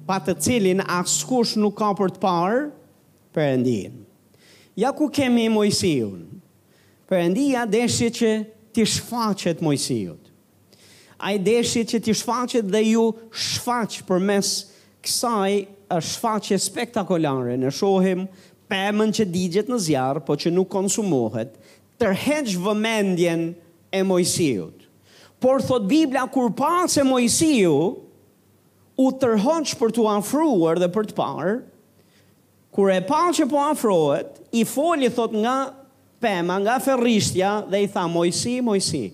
pa të cilin askush nuk ka për të parë Perëndinë. Ja ku kemi Moisiun. Perëndia deshi që t'i shfaqet Moisiut. Ai deshi që t'i shfaqet dhe iu shfaq përmes kësaj shfaqje spektakolare, ne shohim pemën që digjet në zjarr, po që nuk konsumohet, tërheq vëmendjen e Moisiut. Por thotë Bibla kur pa se Moisiu u tërhoq për t'u afruar dhe për të parë, kur e pa që po afrohet, i foli thotë nga pema, nga ferrishtja dhe i tha Moisi, Moisi.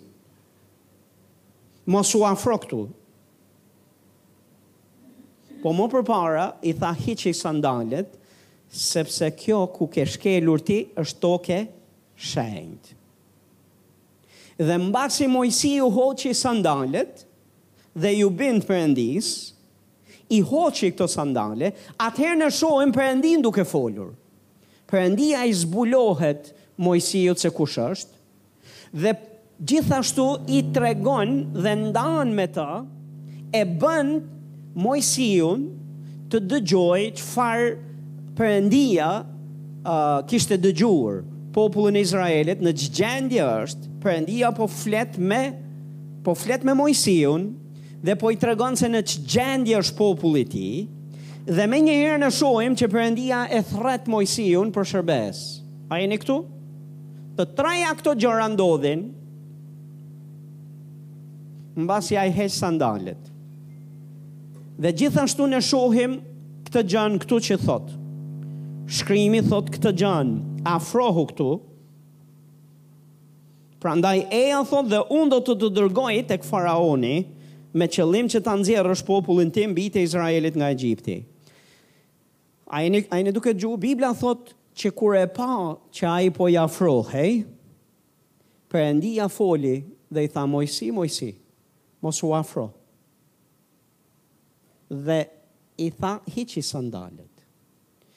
Mos u afro këtu. Po më përpara i tha hiqi sandalet sepse kjo ku ke shkelur ti është tokë e shenjtë. Dhe mbasi Moisiu hoqi sandalet dhe iu bind Perëndisë, i hoqi këto sandale, atëherë ne shohim Perëndinë duke folur. Perëndia i zbulohet Moisiut se kush është, Dhe gjithashtu i tregon dhe ndan me të, e bën Moisiun të dëgjojë çfarë Perëndia kishte dëgjuar popullin e Izraelit në ç'gjendje është, Perëndia po flet me po flet me Moisiun dhe po i tregon se në ç'gjendje është populli i tij, dhe menjëherë ne shohim që Perëndia e thërret Moisiun për shërbesë. A jeni këtu? Të treja këto gjëra ndodhin mbasi ai heq sandalet. Dhe gjithashtu ne shohim këtë gjënë këtu që thotë. Shkrimi thotë këtë gjënë, afrohu këtu, prandaj eja thotë dhe unë do të të dërgoj tek faraoni me qëllim që ta nxjerrësh popullin tim bijtë e Izraelit nga Egjipti. A jeni, a jeni duke dëgju? Bibla thotë që kur e pa që ai po i afrohej, Perëndia foli dhe i tha Moisi, Moisi, mos u afro. Dhe i tha hiqi sandalet,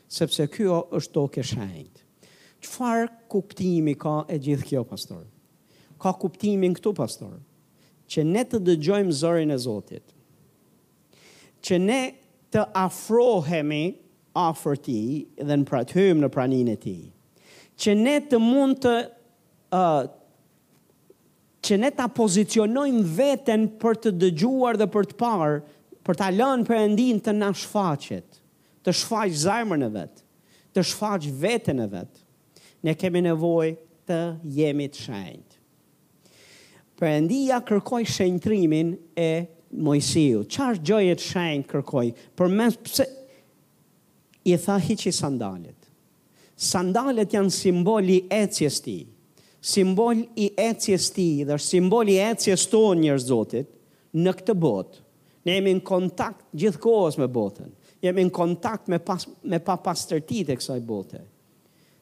sepse kjo është tokë e shenjtë. Çfarë kuptimi ka e gjithë kjo pastor? Ka kuptimin këtu pastor, që ne të dëgjojmë zërin e Zotit. Që ne të afrohemi afër Tij dhe në pra të hyjmë në praninë e Tij. Që ne të mund të ë që ne ta pozicionojmë veten për të dëgjuar dhe për të parë, për ta lënë Perëndin të na shfaqet, të shfaqë zemrën e vet, të shfaqë veten e vet. Ne kemi nevojë të jemi të shenjtë. Perëndia kërkoi shenjtrimin e Moisiut. Çfarë gjëje të shenjtë kërkoi? Përmes pse i tha hiqi sandalet. Sandalet janë simbol i ecjes së tij. Simbol i ecjes së tij dhe simbol i ecjes tonë njerëz të Zotit në këtë botë. Ne jemi në kontakt gjithkohës me botën. Jemi në kontakt me pas, me papastërtitë e kësaj bote.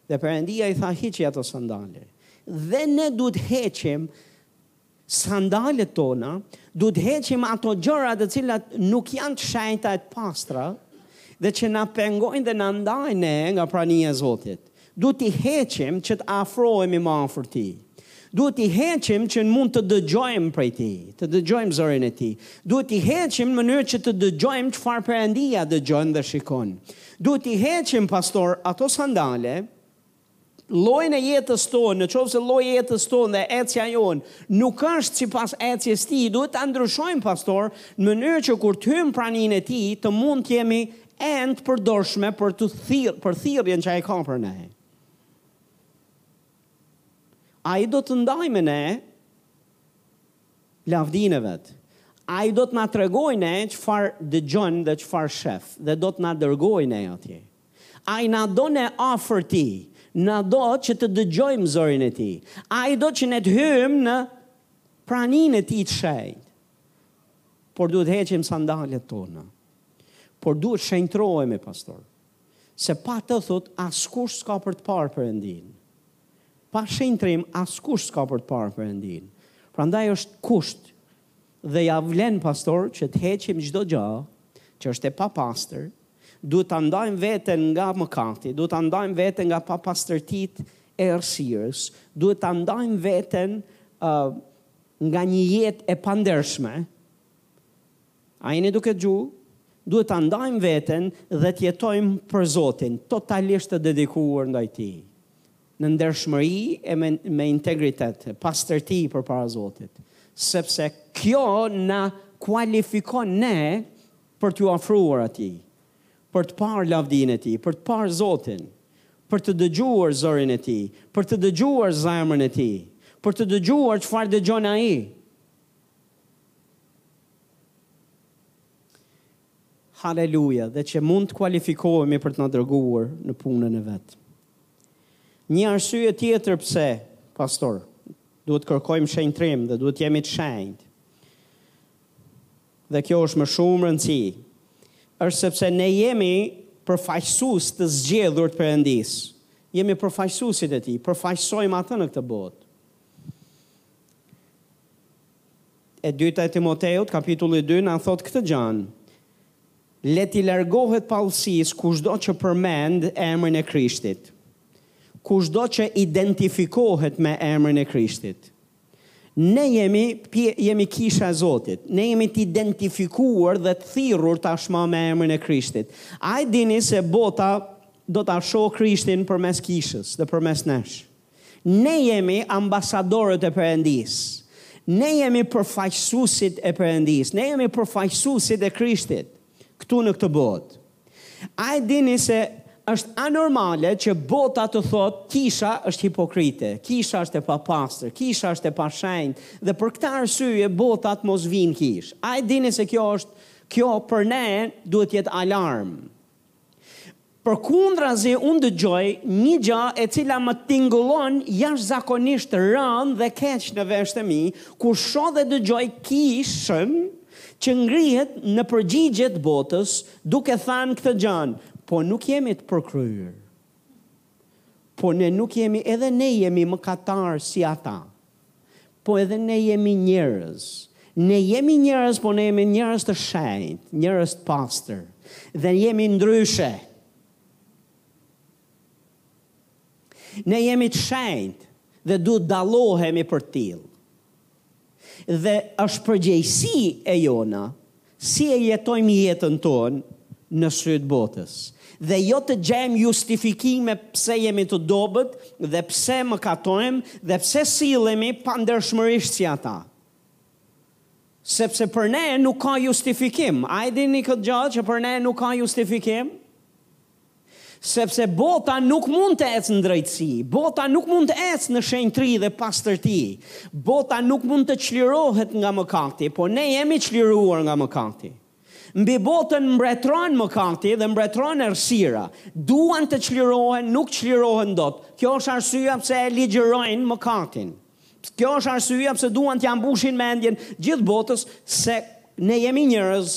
Dhe Perëndia i tha, Hiqi ato sandale. Dhe ne duhet të heqim sandalet tona, duhet të heqim ato gjëra të cilat nuk janë të shenjta e të pastra dhe që na pengojnë dhe na ndajnë ne nga prania e Zotit. Duhet t'i heqim që të afrohemi më afër Tij. Duhet t'i heqim që ne mund të dëgjojmë prej Tij, të dëgjojmë zërin e Tij. Duhet t'i heqim në mënyrë që të dëgjojmë çfarë Perëndia dëgjon dhe shikon. Duhet t'i heqim pastor ato sandale, llojin e jetës tonë, në qoftë se lloji i jetës tonë dhe ecja jonë nuk është sipas ecjes së tij, duhet ta ndryshojmë pastor, në mënyrë që kur të hyjmë në praninë e tij të mund të jemi enë të përdorshme për të thirr, për thirrjen që ai ka për ne. Ai do të ndajë me ne Lavdinë e vet. Ai do të na tregojë ne çfarë dëgjon dhe çfarë shef dhe do të na dërgojë ne atje. Ai na do ne afër Tij. Na do që të dëgjojmë zërin e Tij. Ai do që ne të hyjmë në praninë e Tij të shenjtë. Por duhet të heqim sandalet tona. Por duhet të shenjtrohemi, pastor. Se pa të thotë askush s'ka për të parë Perëndinë. Pa shenjtrim askush s'ka për të parë Perëndinë. Prandaj është kusht dhe ia vlen pastor që të heqim çdo gjë që është e papastër, duhet ta ndajmë veten nga mëkati, duhet ta ndajmë veten nga papastërtitë e errësirës, duhet ta ndajmë veten uh, nga një jetë e pandershme, A jeni duke dëgju? Duhet ta ndajmë veten dhe të jetojmë për Zotin, totalisht të dedikuar ndaj Tij, në ndershmëri e me, me integritet, pastërti përpara Zotit, sepse kjo na kualifikon ne për t'u afruar Atij, për të parë lavdinë e Tij, për të parë Zotin, për të dëgjuar zërin e Tij, për të dëgjuar zemrën e Tij, për të dëgjuar çfarë dëgjon Ai. Haleluja, dhe që mund të kualifikohemi për të na dërguar në punën e vet. Një arsye tjetër pse, pastor, duhet të kërkojmë shenjtrim dhe duhet të jemi të shenjtë. Dhe kjo është me shumë rëndësi. Është sepse ne jemi përfaqësues të zgjedhur të Perëndisë. Jemi përfaqësuesit e tij, përfaqësojmë atë në këtë botë. e dyta e Timoteut, kapitulli dy, na thotë këtë gjanë, Le t'i largohet paudhësisë kushdo që përmend emrin e Krishtit, kushdo që identifikohet me emrin e Krishtit. Ne jemi, jemi kisha e Zotit, ne jemi të identifikuar dhe të thirrur tashma me emrin e Krishtit. A e dini se bota do ta shohë Krishtin përmes kishës dhe përmes nesh? Ne jemi ambasadorët e Perëndisë. Ne jemi përfaqësuesit e Perëndisë. Ne jemi përfaqësuesit e Krishtit këtu në këtë botë. A e dini se është anormale që bota të thotë kisha është hipokrite, kisha është e papastër, kisha është e pashenjtë dhe për këtë arsye bota të mos vijë n'kishë. A e dini se kjo është kjo për ne duhet të jetë alarm. Përkundrazi unë dëgjoj një gja e cila më tingullon jashtëzakonisht ranë dhe keq në veshët e mi, kur shoh dhe dëgjoj Kishën që ngrihet në përgjigje të botës duke thanë këtë gjanë, Po nuk jemi të përkryer. Po ne nuk jemi edhe ne jemi mëkatarë si ata. Po edhe ne jemi njerëz. Ne jemi njerëz, po ne jemi njerëz të shenjtë, njerëz të pastër. Dhe jemi ndryshe. Ne jemi të shenjtë dhe duhet të dallohemi për tillë. Dhe është përgjegjësi e jona Si e jetojmë jetën tonë në sy të botës, dhe jo të gjejmë justifikime pse jemi të dobët dhe pse mëkatojmë dhe pse sillemi pandershmërisht si ata. Sepse për ne nuk ka justifikim. A e dini këtë gja që për ne nuk ka justifikim? Sepse bota nuk mund të ecë në drejtësi, bota nuk mund të ecë në shenjtëri dhe pastërti, bota nuk mund të çlirohet nga mëkati, po ne jemi çliruar nga mëkati. Mbi botën mbretëron mëkati dhe mbretëron errësira. Duan të çlirohen, nuk çlirohen dot. Kjo është arsyeja pse e ligjërojnë mëkatin. Kjo është arsyeja pse duan t'ia mbushin mendjen gjithë botës se ne jemi njerëz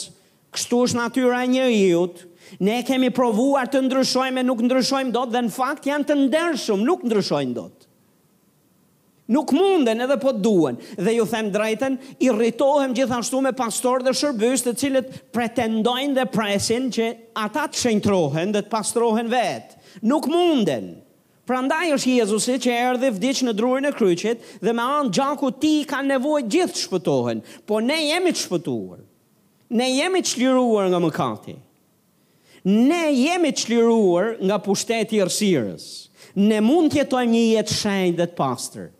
Kështu është natyra e njeriut, ne e kemi provuar të ndryshojmë e nuk ndryshojmë dot dhe në fakt janë të ndershëm, nuk ndryshojnë dot. Nuk munden edhe po të duan dhe ju them të drejtën, irritohem gjithashtu me pastorë dhe shërbyes të cilët pretendojnë dhe presin që ata të shenjtrohen dhe të pastrohen vetë. Nuk munden! Prandaj është Jezusi që erdhi vdiq në drurin e kryqit dhe me anë të gjakut të tij kanë nevojë të gjithë të shpëtohen, por ne jemi të shpëtuar. Ne jemi çliruar nga mëkati. Ne jemi çliruar nga pushteti i errësirës. Ne mund të jetojmë një jetë të shenjtë dhe të pastër.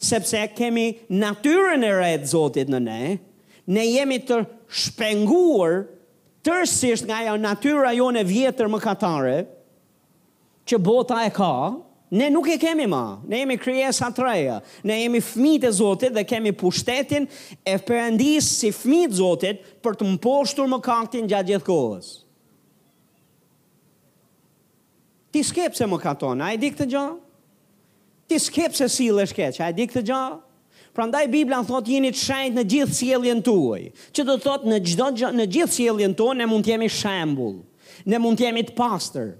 Sepse e kemi natyrën e re të Zotit në ne, ne jemi të shpenguar tërësisht nga ajo natyra jonë e vjetër mëkatare, që bota e ka, ne nuk e kemi ma. Ne jemi krijesa të reja. Ne jemi fëmijët e Zotit dhe kemi pushtetin e Perëndisë si fëmijë të Zotit për të mposhtur mëkatin gjatë gjithë kohës. Ti s'ke pse mëkaton, a e di këtë gja? Ti s'ke pse sillesh keq, a e di këtë gja? Prandaj Bibla thotë jini të shenjtë në gjithë sjelljen tuaj, që do të thotë në çdo gjë, në gjithë sjelljen tonë ne mund të jemi shembull, ne mund të jemi të pastër.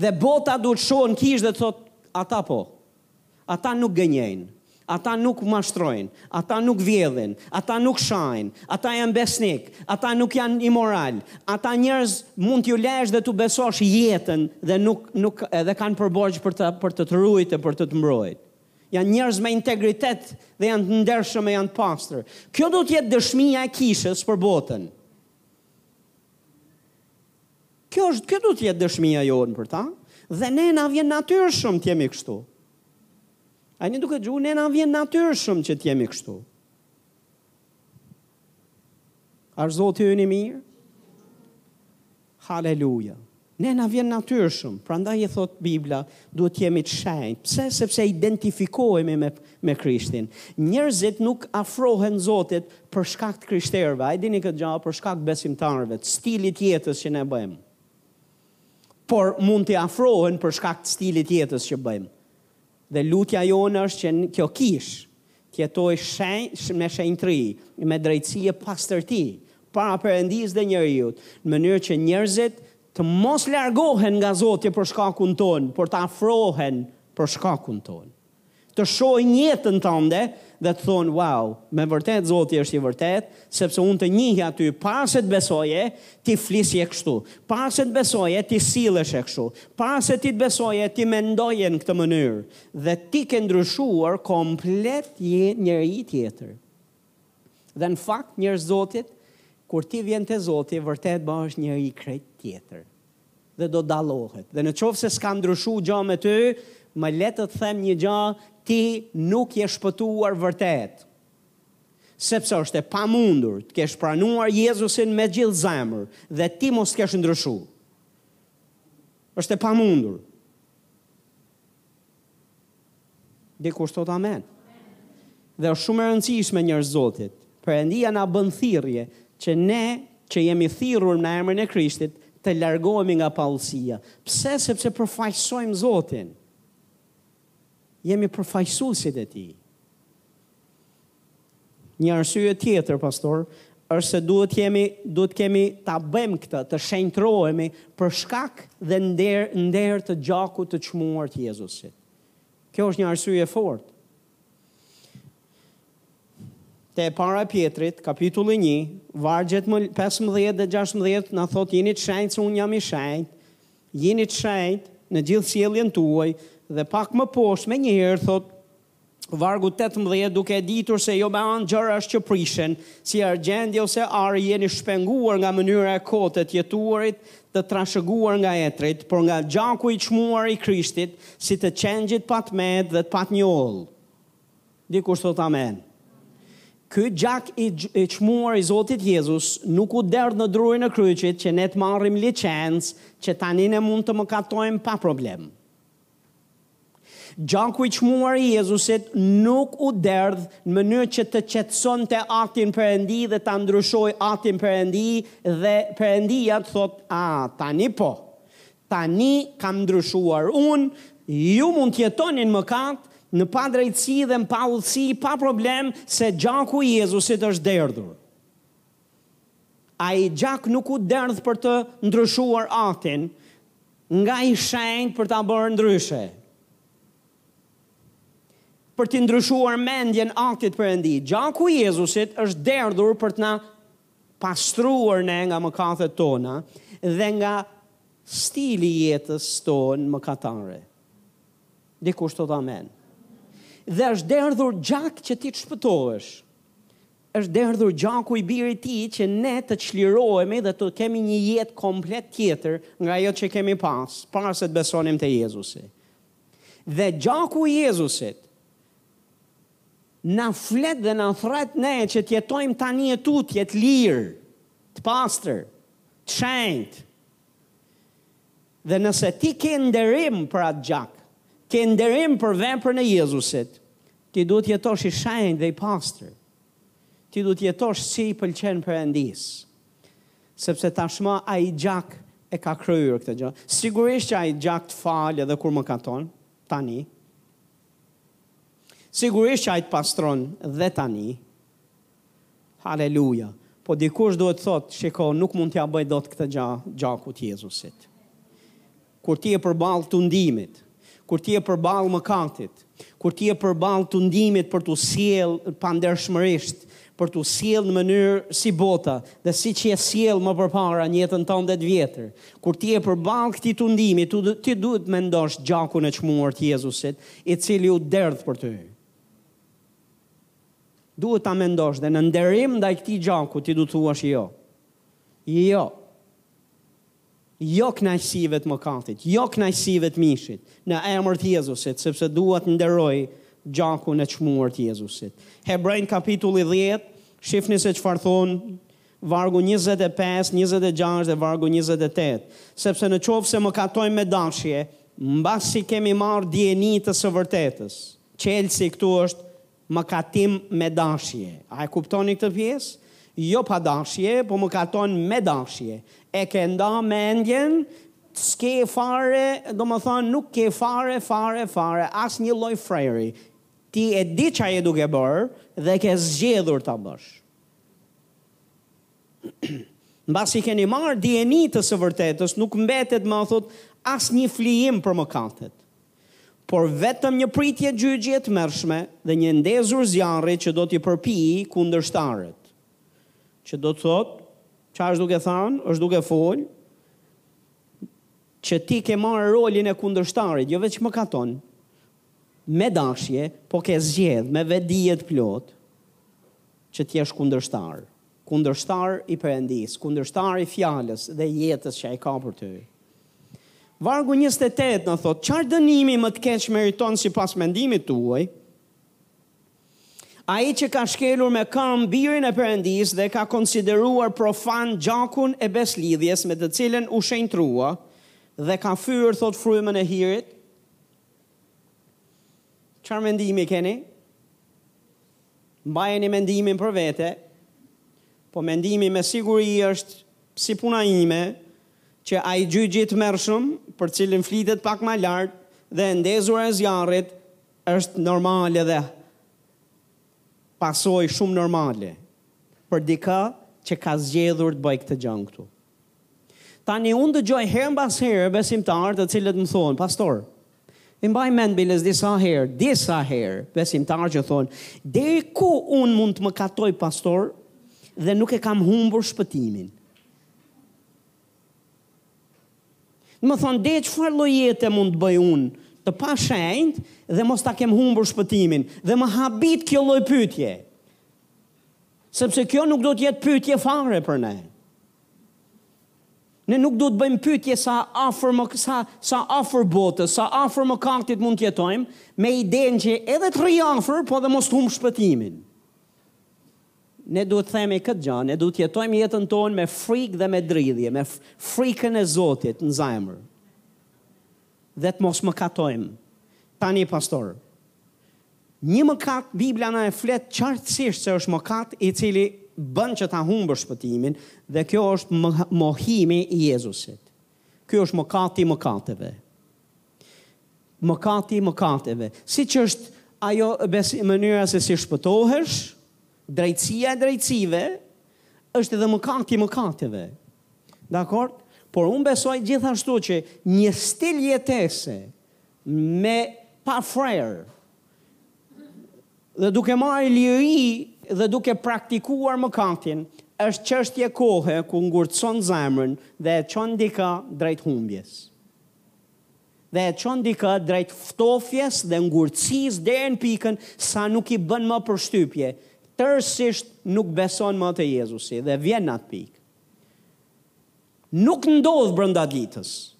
Dhe bota duhet të shohë në kishë dhe të thotë, ata po, ata nuk gënjejnë, Ata nuk mashtrojnë, ata nuk vjedhin, ata nuk shajnë, ata janë besnikë, ata nuk janë imoralë, ata njerëz mund t'ju lesh dhe t'u besosh jetën dhe nuk nuk edhe kanë përborgj për të për të të ruajt e për të të mbrojt. Janë njerëz me integritet dhe janë të ndershëm e janë të pastër. Kjo duhet të jetë dëshmia e kishës për botën. Kjo është, kjo duhet të jetë dëshmia jonë për ta, dhe ne na vjen natyrshëm të jemi kështu. A jeni duke dëgju, ne na vjen natyrshëm që të jemi kështu. Asht Zoti ynë i mirë? Haleluja. Ne na vjen natyrshëm, prandaj thotë Bibla, duhet të jemi të shenjtë. Pse? Sepse identifikohemi me me Krishtin. Njerëzit nuk i afrohen Zotit për shkak të të krishterëve. A e dini këtë gja? Për shkak të besimtarëve, të stilit të jetës që ne bëjmë. por mund t'i afrohen për shkak të stilit të jetës që bëjmë. Dhe lutja jonë është që kjo kishë të jetojë shen, me shenjtëri, me drejtësi e pastërti, para Perëndisë dhe njeriut, në mënyrë që njerëzit të mos largohen nga Zoti për shkakun tonë, por të afrohen për shkakun tonë. Të shohin jetën tënde dhe të thonë, wow, me vërtetë Zoti është i vërtetë, sepse unë të njihja ty, para se të besoje, ti flisje kështu, para se të besoje, ti silleshe kështu, para se ti të besoje, ti mendoje në këtë mënyrë, dhe ti ke ndryshuar komplet je njeri tjetër. Dhe në fakt, njerëz Zotit, kur ti vjen te Zoti, vërtet bëhesh njeri krejt tjetër. dhe do dallohet dhe në qoftë se s'ka ndryshu gja me ty më le të të them një gja ti nuk je shpëtuar vërtet sepse është e pamundur të kesh pranuar Jezusin me gjithë zemër dhe ti mos të kesh ndryshu është e pamundur Dikush thotë amen. Dhe është shumë e rëndësishme njerëz Zotit. Perëndia na bën thirrje që ne që jemi thirrur në emrin e Krishtit të largohemi nga paudhësia. Pse? Sepse përfaqësojmë Zotin. Jemi përfaqësuesit e tij. Një arsye tjetër, pastor, është se duhet jemi, duhet kemi ta bëjmë këtë, të shenjtrohemi për shkak dhe nder, nder të gjakut të çmuar të Jezusit. Kjo është një arsye e fortë. Te e para e Pjetrit, kapitulli 1, vargjet 15 dhe 16 na thotë jeni të shenjtë se unë jam i shenjtë. Jeni të shenjtë në gjithë sjelljen tuaj dhe pak më poshtë menjëherë thotë Vargu tetëmbëdhjetë Duke e ditur se jo me anë gjërash që prishen, si argjendi ose ari jeni shpenguar nga mënyra e kotë e të jetuarit, të trashëguar nga etërit, por nga gjaku i çmuar i Krishtit, si të qengjit pa të metë dhe të pa njollë. Dikush thotë amen. Ky gjak i çmuar i Zotit Jezus nuk u derdh në drurin e kryqit që ne të marrim licencë që tani ne mund të mëkatojmë pa problem. Gjaku i çmuar i Jezusit nuk u derdh në mënyrë që të qetësonte atin Perëndi dhe ta ndryshojë atin Perëndi dhe Perëndia të thotë, a, tani po. Tani kam ndryshuar unë, ju mund të jetoni në mëkat, në padrejtësi dhe në paudhësi pa problem se gjaku i Jezusit është derdhur. Ai gjak nuk u derdh për të ndryshuar Atin nga i shenjtë për ta bërë ndryshe. Për t'i ndryshuar mendjen Atit Perëndi, gjaku i Jezusit është derdhur për të na pastruar ne nga mëkatet tona dhe nga stili i jetës tonë mëkatare. Dikush thotë amen. Dhe është derdhur gjak që ti të shpëtohesh. Është derdhur gjaku i birit të tij që ne të çlirohemi dhe të kemi një jetë komplet tjetër nga ajo që kemi pas para se të besonim te Jezusi. Dhe gjaku i Jezusit na flet dhe na thërret ne që të jetojmë tani e tutje të lirë, të pastër, të shenjtë, Dhe nëse ti ke nderim për atë gjak, ke nderim për veprën e Jezusit, ti duhet të jetosh i shenjtë dhe i pastër. Ti duhet të jetosh si i pëlqen Perëndisë. Sepse tashmë ai gjak e ka kryer këtë gjë. Sigurisht që ai gjak të fal edhe kur mëkaton, tani. Sigurisht që ai të pastron dhe tani. Haleluja! Po dikush duhet të thotë, shiko, nuk mund t'ia bëj dot këtë gjë gjakut të Jezusit. Kur ti je përballë tundimit, kur ti je përballë mëkatit, kur ti je përballë tundimit për t'u sjell pandershmërisht, për t'u sjell në mënyrë si bota dhe siç je sjell më përpara në jetën tënde të vjetër, kur ti je përballë këtij tundimi, ti duhet të mendosh gjakun e çmuar të Jezusit, i cili u derdh për ty. Duhet ta mendosh dhe në nderim ndaj këtij gjaku ti do të thuash jo. Jo. Jo kënaqësive të mëkatit, jo kënaqësive të mishit, në emër të Jezusit, sepse dua të nderoj gjakun e çmuar të Jezusit. Hebrenjtë kapitulli dhjetë, shifni se çfarë thonë vargu njëzet e pesë, njëzet e gjashtë dhe vargu njëzet e tetë. Sepse në qoftë se mëkatojmë me dashje, mbasi kemi marrë dijeni të së vërtetës, Çelësi këtu është mëkatim me dashje. A e kuptoni këtë pjesë? Jo pa dashje, po mëkaton me dashje. E ke nda mendjen, s'ke fare, domethënë nuk ke fare, fare, fare asnjë lloj freri. Ti e di ça je duke bërë dhe ke zgjedhur ta bësh. Mbasi keni marrë dijeni të së vërtetës, nuk mbetet më thotë asnjë flijim për mëkatet. por vetëm një pritje gjyqi e tmerrshme dhe një ndezur zjarri që do t'i përpijë kundërshtarët. Që do të thotë, ça është duke thënë, është duke folë, që ti ke marrë rolin e kundërshtarit, jo veç mëkaton, me dashje, po ke zgjedhë me vetëdije të plotë që të jesh kundërshtar. Kundërshtar i Perëndisë, kundërshtar i Fjalës dhe jetës që Ai ka për ty. Vargu njëzet e tetë na thotë, Çar dënimi më të keq meriton sipas mendimit tuaj? Ai që ka shkelur me këmbë Birin e Perëndisë dhe e ka konsideruar profan gjakun e beslidhjes me të cilën u shenjtrua dhe ka fyer, thotë, frymën e hirit? Çar mendimi keni? Mbajeni mendimin për vete, po mendimi me siguri është si puna ime, që ai gjyqi i tmerrshëm, për cilin flitet pak më lart, dhe e ndezura e zjarrit është normale dhe pasojë shumë normale për dikë që ka zgjedhur të bëjë këtë gjan këtu. Tani unë dëgjoj herë mbas here besimtarë të cilët më thonë, Pastor, i mbaj mend biles disa herë, disa herë besimtarë që thonë, deri ku unë mund të mëkatoj pastor dhe nuk e kam humbur shpëtimin. Domethënë, dhe çfarë lloj jete mund të bëj unë të pashenjtë dhe mos ta kem humbur shpëtimin dhe më habit kjo lloj pyetje. Sepse kjo nuk duhet të jetë pyetje fare për ne. Ne nuk duhet të bëjmë pyetje sa afër më sa sa afër botës, sa afër mëkatit mund të jetojmë, me idenë që edhe të rri afër, po dhe mos të humb shpëtimin. Ne duhet të themi këtë gjë, ne duhet të jetojmë jetën tonë me frikë dhe me dridhje, me frikën e Zotit në zemër. Dhe të mos mëkatojmë. Tani pastor. Një mëkat Bibla na e flet qartësisht se është mëkat i cili bën që ta humbësh shpëtimin dhe kjo është mohimi i Jezusit. Ky është mëkati i mëkateve. Mëkati i mëkateve. Siç është ajo mënyra se si shpëtohesh, Drejtësia e drejtësive është edhe mëkati i mëkateve. Dakord? Por unë besoj gjithashtu që një stil jetese me pa frerë dhe duke marrë liri dhe duke praktikuar mëkatin është çështje kohe ku ngurtëson zemrën dhe e çon dikë drejt humbjes. dhe e çon dikë drejt ftofjes dhe ngurtësisë deri në pikën sa nuk i bën më përshtypje, tërësisht nuk beson më te Jezusi dhe vjen në atë pikë. Nuk ndodh brenda ditës.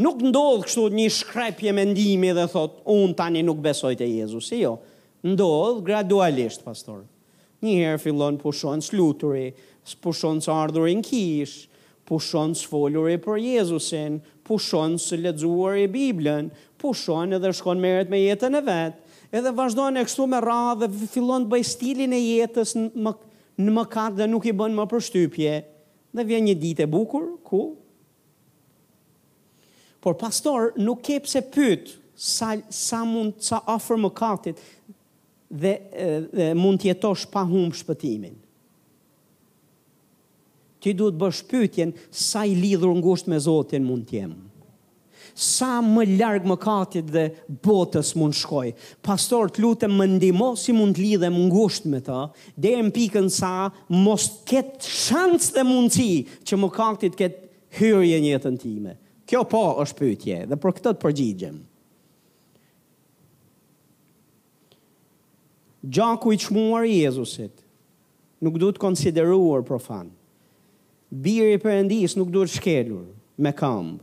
Nuk ndodh kështu një shkrepje mendimi dhe thotë, unë tani nuk besoj te Jezusi, jo. Ndodh gradualisht, pastor. Një herë fillon pushon s'luturi, pushon s'ardhuri n'kishë, pushon s'foluri për Jezusin, pushon s'lexuari Biblën, pushon edhe shkon merret me jetën e vet. Edhe vazhdon e kështu me radhë dhe fillon të bëjë stilin e jetës në mëkat dhe nuk i bën më përshtypje. Dhe vjen një ditë e bukur ku Por pastor nuk ke pse pyet sa sa mund sa afër mëkatit Dhe mund të jetosh pa humbë shpëtimin. Ti duhet të bësh pyetjen, sa i lidhur ngushtë me Zotin mund të jem? Sa më larg mëkatit dhe botës mund të shkoj? Pastor, të lutem më ndihmo si mund të lidhem ngushtë me të, deri në pikën sa mos të ketë shans dhe mundësi që mëkati të ketë hyrje në jetën time. Kjo po është pyetje dhe për këtë të përgjigjem. Gjaku i çmuar i Jezusit nuk duhet konsideruar profan. Biri i Perëndisë nuk duhet shkelur me këmbë.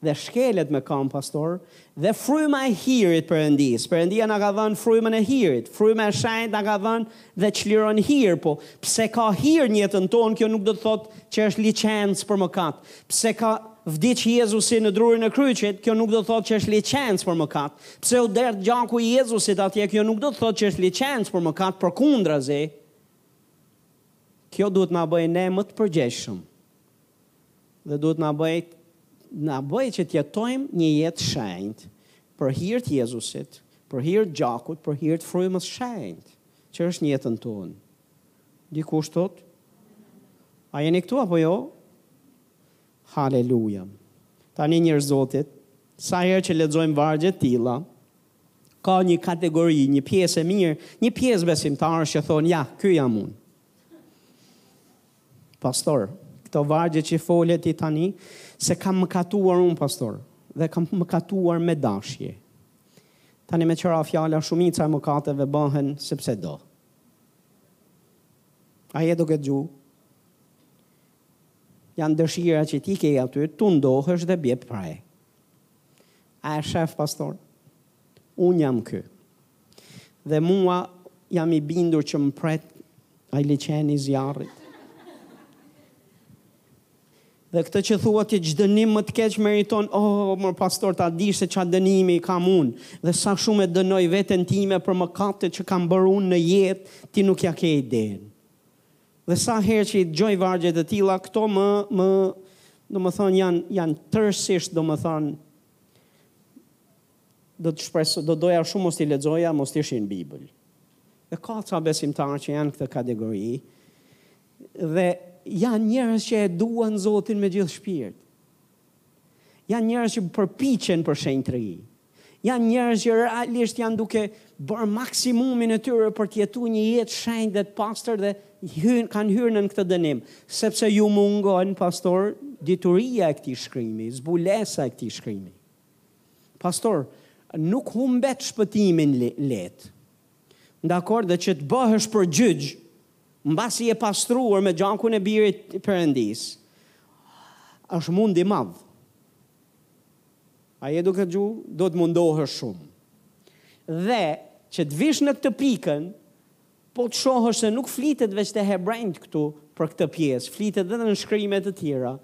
Dhe shkelet me këmbë, pastor, dhe fryma e hirit Perëndisë. Perëndia na ka dhënë frymën e hirit. Fryma e shenjtë na ka dhënë Dhe çliron hir po pse ka hir në jetën tonë kjo nuk do të thotë që është liçencë për mëkat. Pse ka vdiqë Jezusi në drurin e kryqit kjo nuk do të thotë që është liçencë për mëkat. Pse u derdh gjaku i Jezusit atje kjo nuk do të thotë që është liçencë për mëkat përkundrazi kjo duhet të na bëjë ne më të përgjegjshëm. dhe duhet na bëjë na bëjë që të jetojmë një jetë të shenjtë për hir të Jezusit, për hir të gjakut, për hir të frymës shenjtë që është në jetën tonë. Dikush thot, a jeni këtu apo jo? Haleluja. Tani njerëz Zotit, sa herë që lexojmë vargje të tilla, ka një kategori, një pjesë e mirë, një pjesë besimtarë që thonë, ja, ky jam unë. Pastor, këto vargje që fole ti tani, se kam mëkatuar unë, pastor, dhe kam mëkatuar me dashje. Tani meqë ra fjala, shumica e mëkateve bëhen sepse do. A je duke gju? Janë dëshira që ti ke aty, tundohesh dhe bie pre. A e shef, pastor? Unë jam ky. Dhe mua jam i bindur që më pret ai liqeni i zjarrit. Dhe këtë që thua ti ç'dënim më të keq meriton, oh, mor pastor ta dish se ç'a dënimi kam unë dhe sa shumë e dënoj veten time për mëkatet që kam bërë unë në jetë, ti nuk ia ke idenë. Dhe sa herë që i dëgjoj vargje të tilla, këto më më domethënë janë janë tërësisht domethënë Do të shpresoj, do doja shumë mos t'i lexoja, mos të ishin Bibël. Dhe ka ca besimtarë që janë këtë kategori dhe janë njerëz që e duan Zotin me gjithë shpirt. Janë njerëz që përpiqen për shenjtëri. Janë njerëz që realisht janë duke bërë maksimumin e tyre për të jetuar një jetë shenjtë dhe të pastër dhe hyn kanë hyrë në këtë dënim, sepse ju mungon pastor dituria e këtij shkrimi, zbulesa e këtij shkrimi. Pastor, nuk humbet shpëtimin lehtë. Dakord, dhe që të bëhesh për gjyq, mbasi je pastruar me gjakun e birit të Perëndisë, është mund i madh. A je duke dëgju, do të mundohesh shumë. Dhe që të vish në këtë pikën, Do të shohësh se nuk flitet veç te hebrenjtë këtu për këtë pjesë, flitet edhe në shkrime të tjera,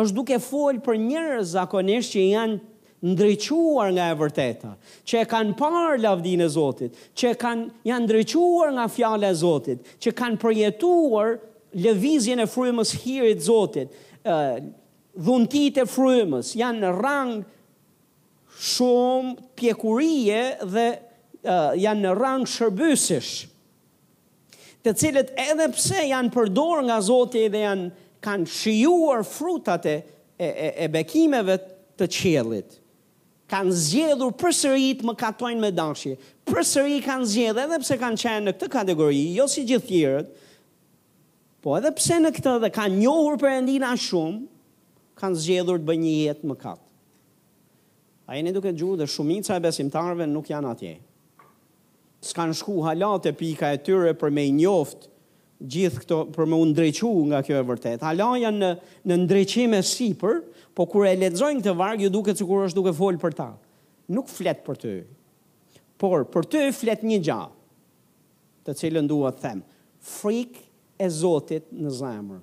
është duke folë për njerëz zakonisht që janë ndriçuar nga e vërteta, që e kanë parë lavdinë e Zotit, që kanë janë ndriçuar nga fjala e Zotit, që kanë përjetuar lëvizjen e frymës hirit Zotit, dhuntitë e frymës, janë rang Shumë pjekurie dhe janë në rang shërbyesish, të cilët edhe pse janë përdorë nga Zoti dhe janë kanë shijuar frutat e e bekimeve të qiellit, kanë zgjedhur përsëri të mëkatojnë me dashje. Përsëri kanë zgjedhë edhe pse kanë qenë në këtë kategori, jo si gjithë tjerët, po edhe pse në këtë dhe kanë njohur Perëndinë aq shumë, kanë zgjedhur të bëjnë një jetë mëkat. A jeni duke dëgju dhe shumica e besimtarëve nuk janë atje. S'kanë shku hala te pika e tyre për me i njoftë gjithë këto, për me u ndriçu nga kjo e vërtetë. Hala janë në, në ndriçim e sipër, po kur e lexojnë këtë varg ju duket sikur është duke folë për ta. Nuk flet për ty. Por për ty flet një gja. të cilën dua të them, frikë e Zotit në zemër.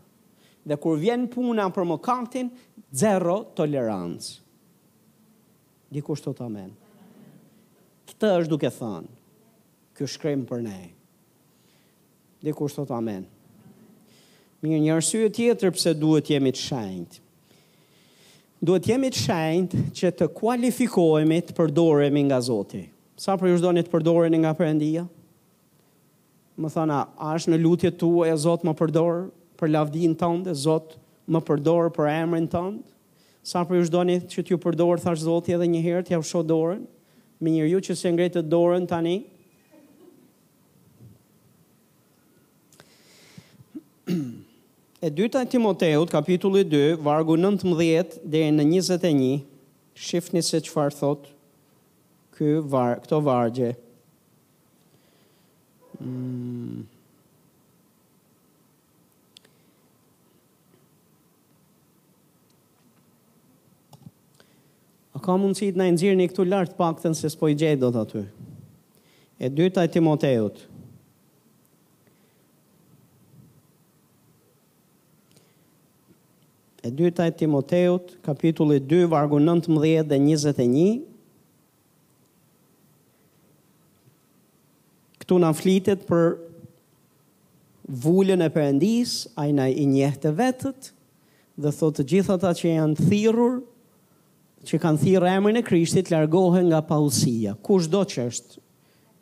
Dhe kur vjen puna për mëkatin, zero tolerancë. Dikush thotë amen. Këtë është duke thënë ky shkrim për ne. Dikush thotë amen. Mirë, një arsye tjetër pse duhet jemi të shenjtë. Duhet jemi të shenjtë që të kualifikohemi të përdoremi nga Zoti. Sa prej jush doni të përdoreni nga Perëndia? Domethënë, a, a është në lutjet tuaja, Zot më përdor për lavdinë tënde, Zot më përdor për emrin tënd? Sa prej jush doni që t'ju përdor, thash Zoti edhe një herë, t'jua shoh dorën? Mirë, ju që s'e ngritët dorën tani, E dyta e Timoteut, kapitulli 2, vargu 19 deri në 21, shifni se çfarë thotë Ky var, këto vargje. Mm. A ka mundësi të na nxjerrni këtu lart paktën se s'po i gjej dot aty. E dyta e Timoteut. E dyta e Timoteut, kapitulli 2, vargu 19 dhe 21. Këtu na flitet për vulën e Perëndisë, ai na i njeh të vetët dhe thotë të gjithë ata që janë thirrur, që kanë thirrë emrin e Krishtit, largohen nga paudhësia. Kushdo që është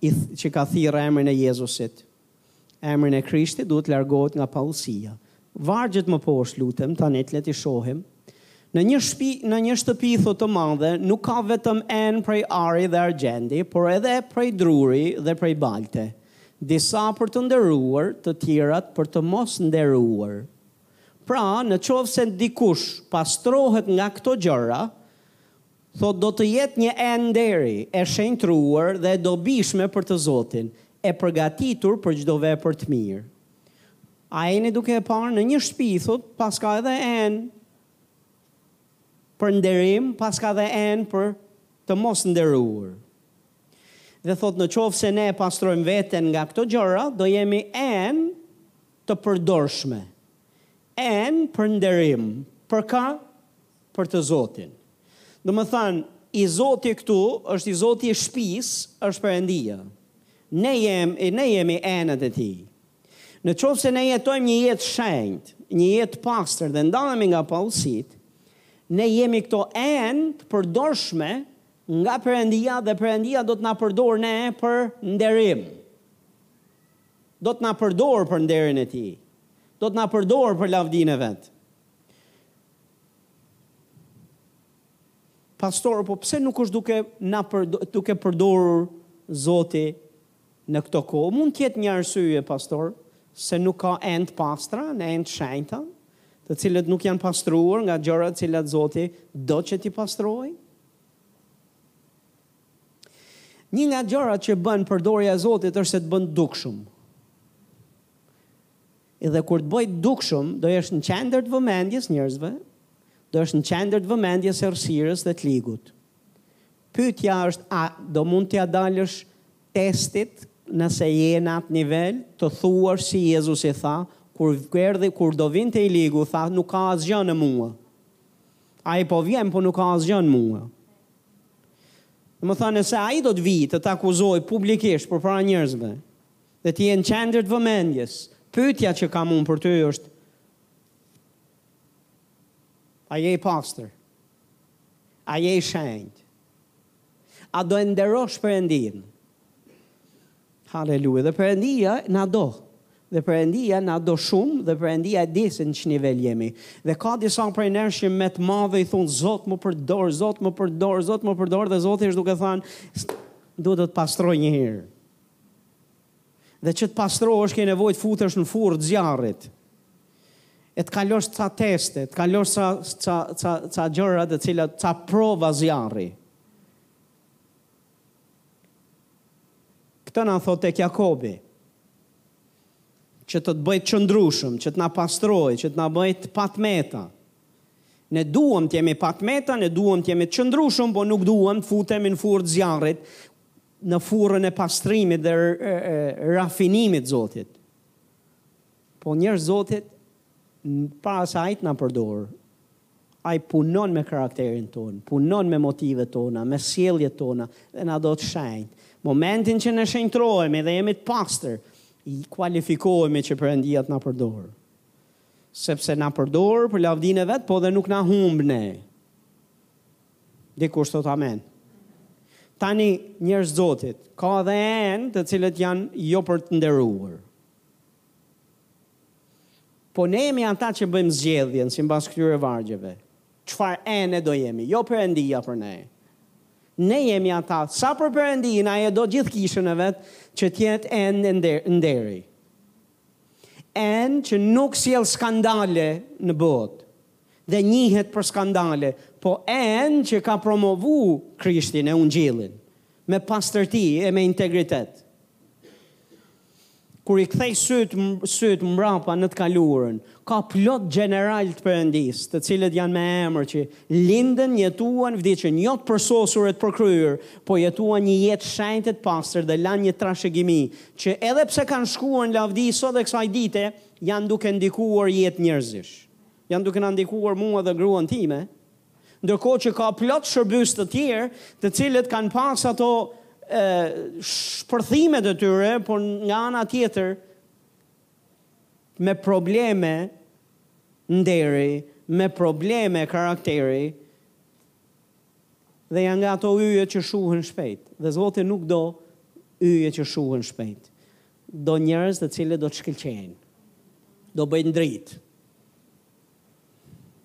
i, që ka thirrë emrin e Jezusit, Emrin e Krishtit duhet të largohet nga paudhësia. Vargjet më poshtë lutem tani le t'i shohim. Në një shpi në një shtëpi thotë të madhe nuk ka vetëm enë prej ari dhe argjendi, por edhe prej druri dhe prej balte. Disa për të nderuar, të tjerat për të mos nderuar. Pra, në qoftë se dikush pastrohet nga këto gjëra, Thotë do të jetë një enë nderi, e shenjtëruar dhe e dobishme për të Zotin, e përgatitur për çdo vepër të mirë. A jeni duke e parë, në një shtëpi, thotë, paska edhe enë për nderim, paska edhe enë për të mos nderuar. Dhe thotë, në qoftë se ne e pastrojmë veten nga këto gjëra, do jemi enë të përdorshme, enë për nderim, për ka për të zotin. Domethënë, i zoti këtu është i zoti i shpisë, është Perëndia. Ne jem, ne jemi enët e tij. Në qoftë se ne jetojmë një jetë të shenjtë, një jetë të pastër dhe ndahemi nga paudhësitë, ne jemi këto enë të përdorshme nga Perëndia dhe Perëndia do të na përdorë ne për nderim. Do të na përdorë për nderin e tij. Do të na përdorë për lavdinë e vet. Pastor, po pse nuk është duke na përdo, duke përdorur Zoti në këto kohë? Mund të jetë një arsye, pastor, se nuk ka enë të pastra, në enë të shenjta, të cilat nuk janë pastruar nga gjërat të cilat Zoti do që t'i pastrojë. Një nga gjërat që bën përdorja e Zotit është se të bën të dukshëm. Dhe kur të bëjë të dukshëm, do jesh në qendër të vëmendjes njerëzve, do jesh në qendër të vëmendjes errësirës dhe të ligut. Pyetja është a do mund t'ia dalësh testit nëse je në atë nivel, të thuash si Jezusi tha, kur erdhi kur do vinte i ligu, tha nuk ka asgjë në mua. Ai po vjen, po nuk ka asgjë në mua. Domethënë, nëse ai do të vijë të të akuzojë publikisht përpara njerëzve, dhe të jenë në qendër të vëmendjes. Pyetja që kam unë për ty është A je i pastër? A je i shenjtë? A do e nderosh Perëndinë? Haleluja. Dhe Perëndia na do. Dhe Perëndia na do shumë dhe Perëndia e di se në ç'nivel jemi. Dhe ka disa prej nesh që me të madhe i thonë Zot më përdor, Zot më përdor, Zot më përdor dhe Zoti është duke thënë duhet të të pastroj një herë. Dhe që të pastrohesh ke nevojë të futesh në furrë të zjarrit. E të kalosh ca teste, të kalosh ca ca ca ca gjëra të cilat ca prova zjarri. Këtë na thotë tek Jakobi që të të bëjë të qëndrueshëm, që të na pastrojë, që të na bëjë të pa të meta. Ne duam të jemi pa të meta, ne duam të jemi të qëndrueshëm, po nuk duam të futemi në furrë të zjarrit, në furrën e pastrimit dhe rafinimit të Zotit. Po njerëz të Zotit, para se ai të na përdorë, ai punon me karakterin tonë, punon me motivet tona, me sjelljet tona dhe na do të shenjtë. Momentin që ne shenjtrohemi dhe jemi të pastër, kualifikohemi që Perëndia të na përdorë. Sepse na përdor për lavdinë e vet, po dhe nuk na humb ne. Dikush thotë amen. Tani, njerëz të Zotit, ka dhe enë të cilët janë jo për të nderuar. Po ne jemi ata që bëjmë zgjedhjen, simbas këtyre vargjeve. Çfarë ene do jemi, jo Perëndia për ne. Ne jemi ata, sa për Perëndinë, ai e do gjithë kishën e vet, që të jetë enë nderi. Enë që nuk sjell skandale në botë. dhe njihet për skandale, po enë që ka promovu Krishtin e Ungjillin me pastërti e me integritet. Kur i kthej syt sytë mbrapa në të kaluarën, ka plot gjeneralë të Perëndisë, të cilët janë me emër që lindën, jetuan, vdiqën jo të përsosur e të përkryer, po jetuan një jetë të shenjtë e të pastër dhe lanë një trashëgimi që edhe pse kanë shkuar në lavdi sot e kësaj dite janë duke ndikuar jetë njerëzish. Janë duke na ndikuar mua dhe gruan time, ndërkohë që ka plot shërbyes të tjerë të cilët kanë pas ato shpërthimet e tyre, por nga ana tjetër me probleme nderi, me probleme karakteri dhe janë nga ato yje që shuhen shpejt dhe Zoti nuk do yje që shuhen shpejt. Do njerëz të cilët do të shkëlqejnë. Do bëjnë dritë.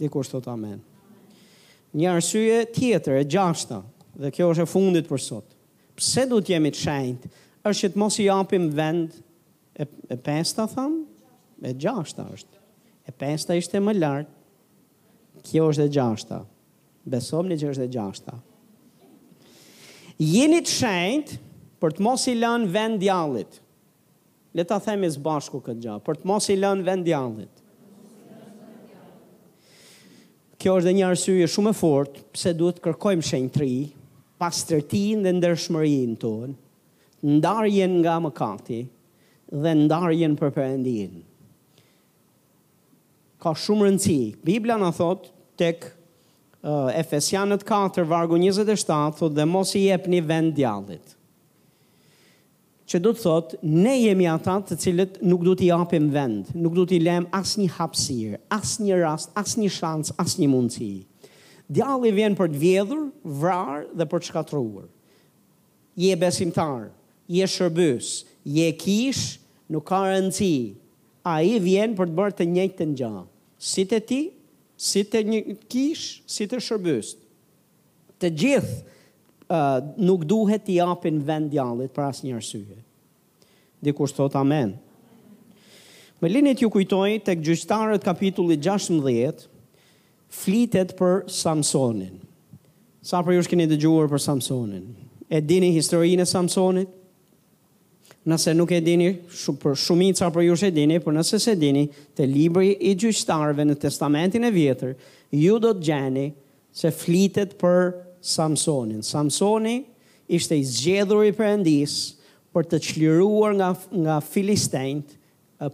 Dikush thot amen. Një arsye tjetër e gjashta, dhe kjo është e fundit për sot. Pse duhet të jemi të shenjtë? Është që të mos i japim vend e, e pesta tham, e gjashta është. E pesta ishte më lart. Kjo është e gjashta. Besomni që është e gjashta. Jini të shenjtë për të mos i lënë vend djallit. Le ta themi së bashku këtë gjë, për të mos i lënë vend djallit. Kjo është dhe një arsye shumë e fortë pse duhet të kërkojmë shenjtëri, pastërti dhe ndershmëri në ne, ndarjen nga mëkati dhe ndarjen për Perëndinë. ka shumë rëndësi. Bibla na thotë tek Efesianët katër vargu njëzet e shtatë thotë dhe mos i jepni vend djallit. Që do të thotë ne jemi ata të cilët nuk do t'i japim vend, nuk do t'i lëmë asnjë hapësirë, asnjë rast, asnjë shans, asnjë mundësi. Djalli vjen për të vjedhur, vrarë dhe për të shkatërruar. Je besimtar, je shërbyes, je kishë, nuk ka rëndësi Ai vjen për të bërë të njëjtën gjë, si te ti, si te një kishë, si te shërbyesit. Të gjithë nuk duhet t'i japin vend Djallit për asnjë arsye. Dikush thotë amen. Më lini t'ju kujtoj tek Gjyqtarët kapitulli gjashtëmbëdhjetë flitet për Samsonin. Sa prej jush keni dëgjuar për Samsonin? E dini historinë e Samsonit? Nëse nuk e dini, por shumica prej jush e dini, por nëse s'e dini, te libri i gjyqtarëve në Testamentin e Vjetër, ju do të gjeni se flitet për Samsonin. Samsoni ishte i zgjedhur i Perëndisë për të çliruar nga nga filistenjtë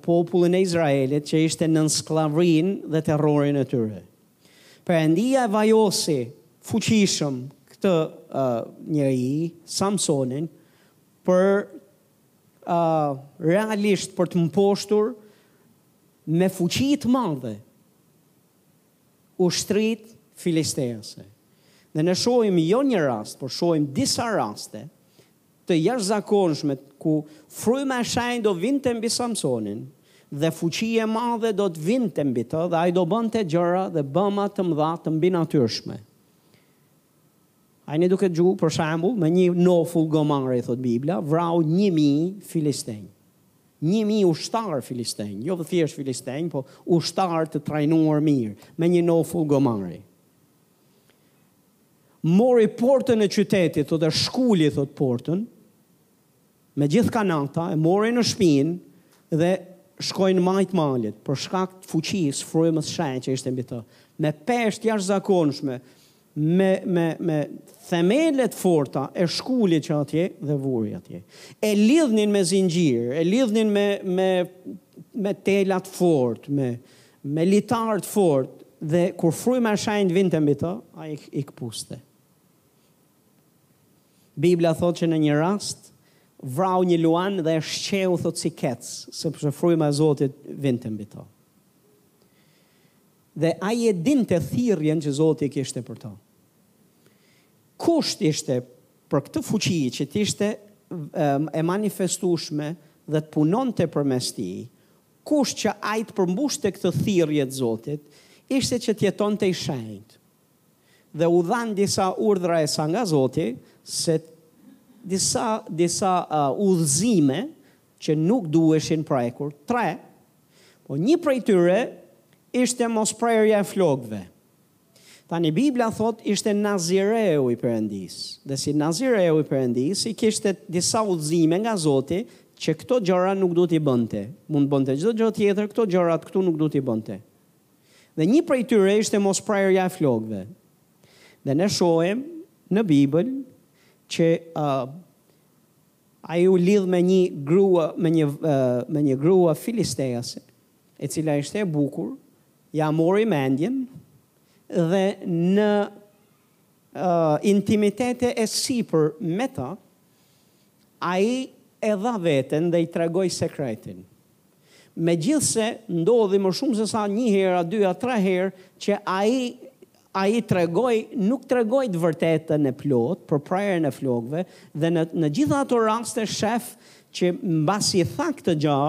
popullin e Izraelit që ishte nën skllavërinë dhe terrorin e tyre. Perëndia e vajosi fuqishëm këtë uh, njeri, Samsonin, për realisht për të mposhtur me fuqi të madhe ushtritë filistease. Dhe ne shohim jo një rast, por shohim disa raste të jashtëzakonshme ku fryma e shenjtë do vinte mbi Samsonin dhe fuqi e madhe do të vinte mbi të dhe ai do bënte gjëra dhe bëma të mëdha të mbinatyrshme. Ai në, duke gju, për shembull, me një nofull gomari, thotë Bibla, vrau një mijë filistenj. Një mijë ushtarë filistenj, jo thjesht filistenj, po ushtarë të trajnuar mirë, me një nofull gomari. Mori portën e qytetit, thotë e shkuli, thotë portën, Me gjithë kanata e mori në shpinë dhe shkoi në majë të malit, për shkak të fuqisë së frymës së shenjtë që ishte mbi të. Me peshë të jashtëzakonshme, me, me, me themele të forta, e shkuli që atje dhe vuri atje. E lidhnin me zinxhirë, e lidhnin me, me, me tela të fortë, me, me litarë të fortë, dhe kur fryma e shenjtë vinte mbi të, ai i këpuste. Bibla thotë që në një rast vrau një luan dhe e shqeu thotë si kec, sepse fryma e Zotit vinte mbi to. Dhe ai e dinte thirrjen që Zoti kishte për to. Kushti ishte për këtë fuqi që të ishte e manifestueshme dhe të punonte përmes tij, kushti që ai të përmbushte këtë thirrje të Zotit, ishte që të jetonte i shenjtë. Dhe u dhanë disa urdhresa nga Zoti se disa disa uh, udhëzime që nuk duheshin prekur. Tre, po një prej tyre ishte mos prerja e flokëve. Tani Bibla thotë ishte Nazireu i Perëndisë. Dhe si Nazireu i Perëndisë i kishte disa udhëzime nga Zoti që këto gjëra nuk duhet t'i bënte. Mund të bënte çdo gjë tjetër, këto gjërat këtu nuk duhet t'i bënte. Dhe një prej tyre ishte mosprerja e flokëve. Dhe ne shohim në Bibël që uh, ai u lidh me një grua, me një uh, me një grua filistease, e cila ishte e bukur, ia mori mendjen dhe në uh, intimitete e sipër me ta, ai e dha veten dhe i tregoi sekretin. Megjithëse ndodhi më shumë se sa një herë a dy a tre herë që ai ai tregoi nuk tregoi të vërtetën e plotë për prerjen e flokëve dhe në në gjithë ato raste shef që mbasi tha këtë gjë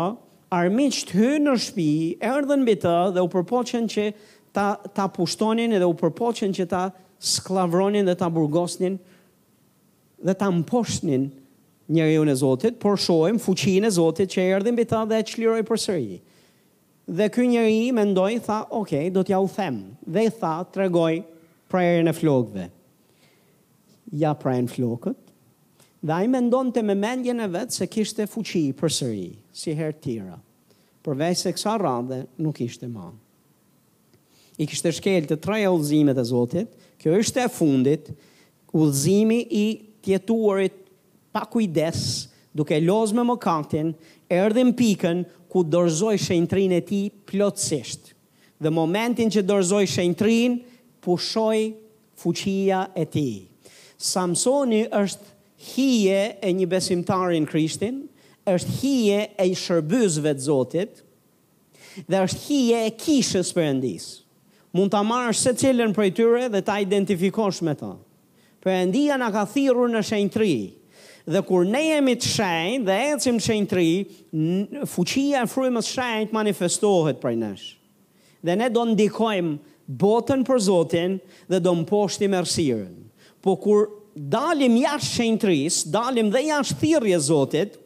armiqtë hynë në shtëpi erdhën mbi të dhe u përpoqën që ta ta pushtonin dhe u përpoqën që ta skllavronin dhe ta burgosnin dhe ta mposhtnin njeriun e Zotit, por shohim fuqinë e Zotit që erdhi mbi ta dhe e çliroi përsëri. Dhe ky njeri mendoi, tha, ok, do t'jua them. Dhe i tha, tregoi prerjen e flokëve. Ia prenë flokët. Dhe ai mendonte me mendjen e vet se kishte fuqi përsëri, si herët e tjera. Përveç se kësaj radhe nuk ishte ma. I kishte shkel të treja udhëzimet e Zotit, kjo ishte e fundit, udhëzimi i të jetuarit pa kujdes, duke lozë me mëkatin, erdhi në pikën ku dorëzoi shenjtrinë e tij plotësisht. Dhe momentin që dorëzoi shenjtrinë, pushoi fuqia e tij. Samsoni është hije e një besimtari në Krishtin, është hije e shërbysve të Zotit, Dhe është hije e Kishës Perëndisë. Mund ta marrësh secilën prej tyre dhe ta identifikosh me ta. Perëndia na ka thirrur në shenjtëri. Dhe kur ne jemi të shenjtë dhe ecim në shenjtëri, fuqia e Frymës së Shenjtë manifestohet prej nesh. Dhe ne do ndikojmë botën për Zotin dhe do mposhtim errësirën. Po kur dalim jashtë shenjtërisë, dalim dhe jashtë thirrjes Zotit,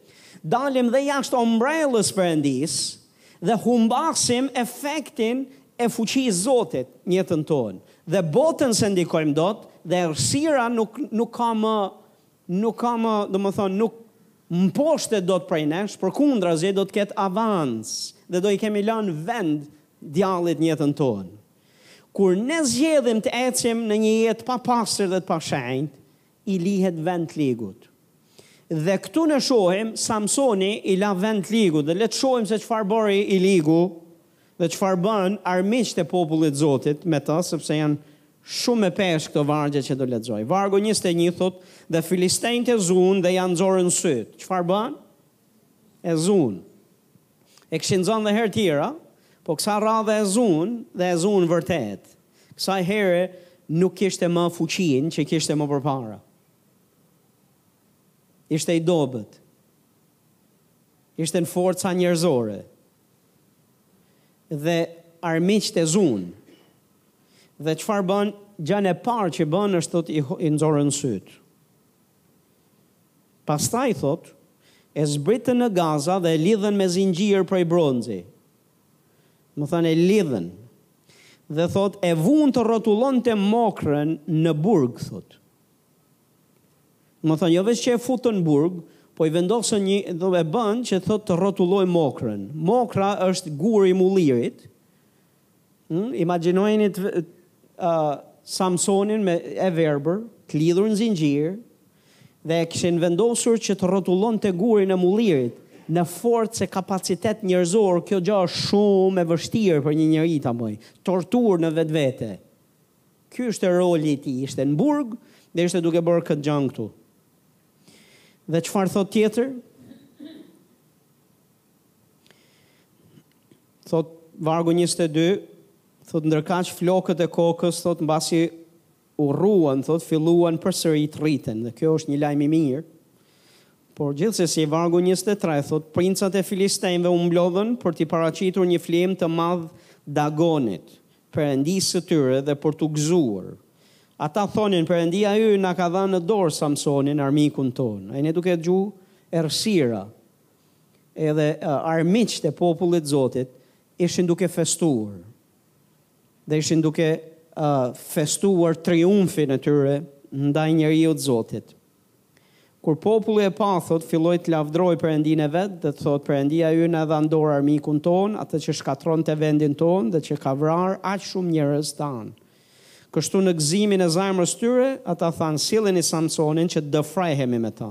Dalim dhe jashtë ombrellës Perëndisë dhe humbasim efektin e fuqisë Zotit n'jetën tonë dhe botën s'e ndikojmë dot dhe errësira nuk nuk ka më nuk ka më domethënë nuk mposhtet dot prej nesh përkundrazi do të ketë avans dhe do i kemi lënë vend djallit n'jetën tonë. Kur ne zgjedhim të ecim në një jetë t'papastër dhe t'pashenjtë, i lihet vend t'ligut. Dhe këtu ne shohim Samsoni i la vend t'ligut dhe le të shohim se çfarë bëri i ligu dhe çfarë bënë armiqtë e popullit të Zotit me ta sepse janë shumë me peshë këto vargje që do lexoj. Vargu njëzet e një thotë, dhe filistenjtë e zunë dhe ia nxorën sytë. Çfarë bënë? E zunë. E kishin zënë dhe herë tjera, po kësaj radhe e zunë dhe e zunë vërtet. Kësaj here nuk kishte më fuqinë që kishte më përpara. Ishte i dobët. Ishte në forca njerëzore. Dhe armiqtë e zunë. Dhe çfarë bënë? Gjën e parë që bënë është thotë i, i nxorën sytë. Pastaj, thotë, e zbritën në Gaza dhe e lidhën me zinxhirë prej bronzi. Domethënë e lidhën. Dhe thotë, e vunë të rrotullonte mokrën në burg, thotë. Domethënë, jo veç që e futën burg, po i vendosën një, dhe e bënë që thotë të rrotullojë mokrën. Mokra është guri i mullirit, Imagjinojeni Samsonin e verbër, të lidhur në zinxhirë, dhe e kishin vendosur që të rrotullonte gurin e mullirit. Në forcë e kapacitet njerëzor, kjo gjë është shumë e vështirë për një njeri ta bëjë. Torturë në vetvete. Ky ishte roli i tij, ishte në burg dhe ishte duke bërë këtë gjënë këtu. Dhe çfarë thotë tjetër? Thot vargu 22, thot ndërkaq flokët e kokës thot mbasi u rruan, thot filluan përsëri të rriten dhe kjo është një lajm i mirë. Por gjithsesi vargu 23 thot princat e filistenjve u mblodhën për t'i paraqitur një flijim të madh Dagonit, perëndisë së tyre dhe për t'u gëzuar. Ata thonin Perëndia ynë na ka dhënë në dorë Samsonin, armikun tonë. Ai ne duke dëgju errësira, Edhe armiqtë e popullit të Zotit ishin duke festuar. Dhe ishin duke uh, festuar triumfin e tyre ndaj njeriut të Zotit. Kur populli e pa, thot, filloi të lavdrojë Perëndinë e vet dhe të thotë Perëndia ynë na e dha në dorë armikun ton, atë që shkatërronte vendin ton dhe që ka vrarë aq shumë njerëz tan. Kështu në gëzimin e zemrës së tyre, ata thanë silleni Samsonin që të dëfrehemi me ta.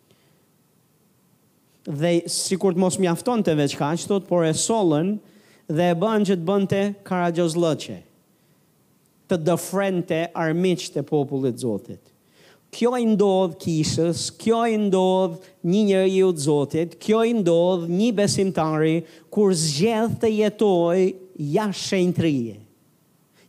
Dhe sikur të mos mjaftonte veç kaq, thotë, por e sollën dhe e bënë që të bënte karagjozllëqe, të dëfrente armiqtë e popullit të Zotit. Kjo i ndodh kishës, kjo i ndodh një njeriu të Zotit, kjo i ndodh një besimtari kur zgjedh të jetojë jashtë shenjtërie.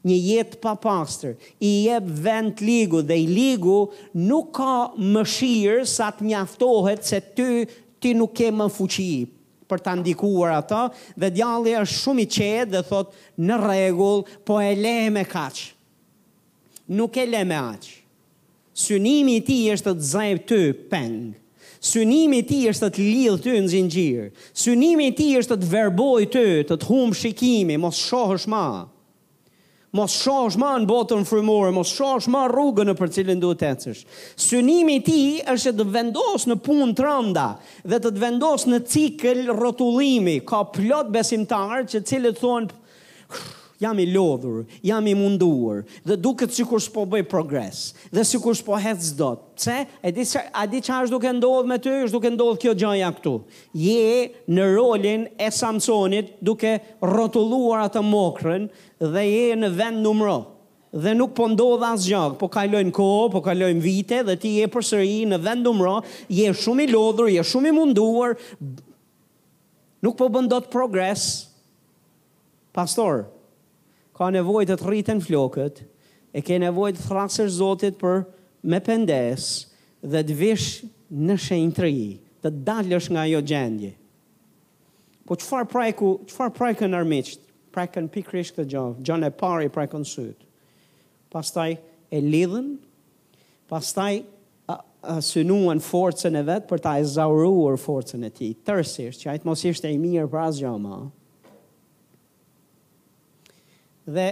Një jetë të papastër i jep vend të ligut dhe i ligu nuk ka mëshirë sa të mjaftohet se ty ti nuk ke më fuqi për ta ndikuar atë dhe djalli është shumë i qetë dhe thotë në rregull po e le me kaq nuk e le me aq. Synimi i tij është të të zajë ty peng. Synimi i tij është të të lidhë ty në zinxhirë. Synimi i tij është të të verbojë ty, të të humbë shikimin, mos shohësh më. Mos shohësh më në botën frymore, mos shohësh më rrugën nëpër cilën duhet të ecësh. Synimi i tij është që të të vendosë në punë të rënda dhe të të vendosë në cikël rrotullimi. Ka plot besimtarë që cilët thonë, Jam i lodhur, jam i munduar dhe duket sikur s'po bëj progres dhe sikur s'po ec dot. Pse? A di, a di çfarë është duke ndodhur me ty? Është duke ndodhur kjo gjëja këtu. Je në rolin e Samsonit duke rrotulluar atë mokrën dhe je në vend numro dhe nuk po ndodh asgjë. Po kalojnë kohë, po kalojnë vite dhe ti je përsëri në vend numro, je shumë i lodhur, je shumë i munduar, Nuk po bën dot progres Pastor Ka nevojë të të rriten flokët E ke nevojë t'i thrrasësh Zotit për me pendes Dhe të vish në shenjtëri Të dalësh nga ajo gjendje Po çfarë preku Çfarë prekën armiqt Prekën pikërisht këtë gjë Gjën e parë i prekën sytë pastaj e lidhën, pastaj synuan forcën e vet për ta ezauruar forcën e tij, tërësisht, që ai të mos ishte i mirë për asgjë më. Dhe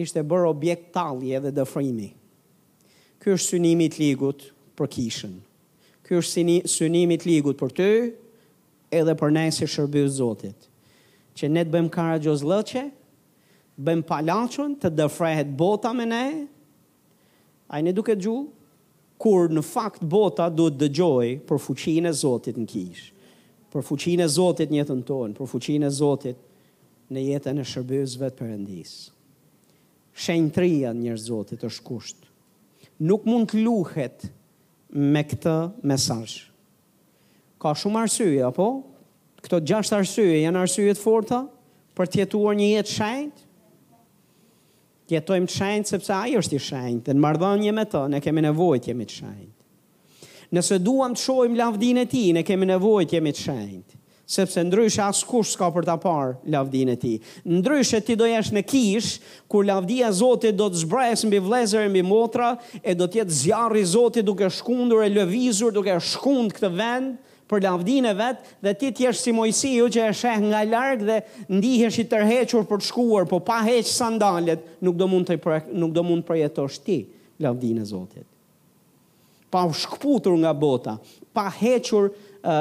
ishte bërë objekt tallje dhe dëfrimi. Ky është synimi i ligut për kishën. Ky është synimi i ligut për ty, edhe për ne si shërbyes Zotit. Që ne të bëjmë karagjozllëqe, Bëjmë palaçon të dëfrehet bota me ne? A jeni duke dëgju? Kur në fakt bota duhet dëgjojë për fuqinë e Zotit në kishë, për fuqinë e Zotit në jetën tonë, për fuqinë e Zotit në jetën e shërbyesve të Perëndisë. Shenjtëria, njerëz Zotit, është kusht. Nuk mund të luhet me këtë mesazh. Ka shumë arsye, apo? Këto gjashtë arsye janë arsye të forta për të jetuar një jetë shenjtë? Të jetojmë të shenjtë sepse ai është i shenjtë dhe në marrëdhënie me të ne kemi nevojë të jemi të shenjtë. Nëse duam të shohim lavdinë e tij, ne kemi nevojë të jemi të shenjtë. Sepse ndryshe askush s'ka për ta parë lavdinë e tij. Ndryshe ti do jesh në kishë, kur lavdia e Zotit do të zbresë mbi vëllezër e mbi motra, e do të jetë zjarri i Zotit duke shkundur e lëvizur duke e shkund këtë vend për lavdinë e vet, dhe ti të jesh si Moisiu që e sheh nga larg dhe ndihesh i tërhequr për të shkuar, po pa heq sandalet nuk do mu- nuk do mund të përjetosh ti lavdinë e Zotit. pa u shkëputur nga bota, pa hequr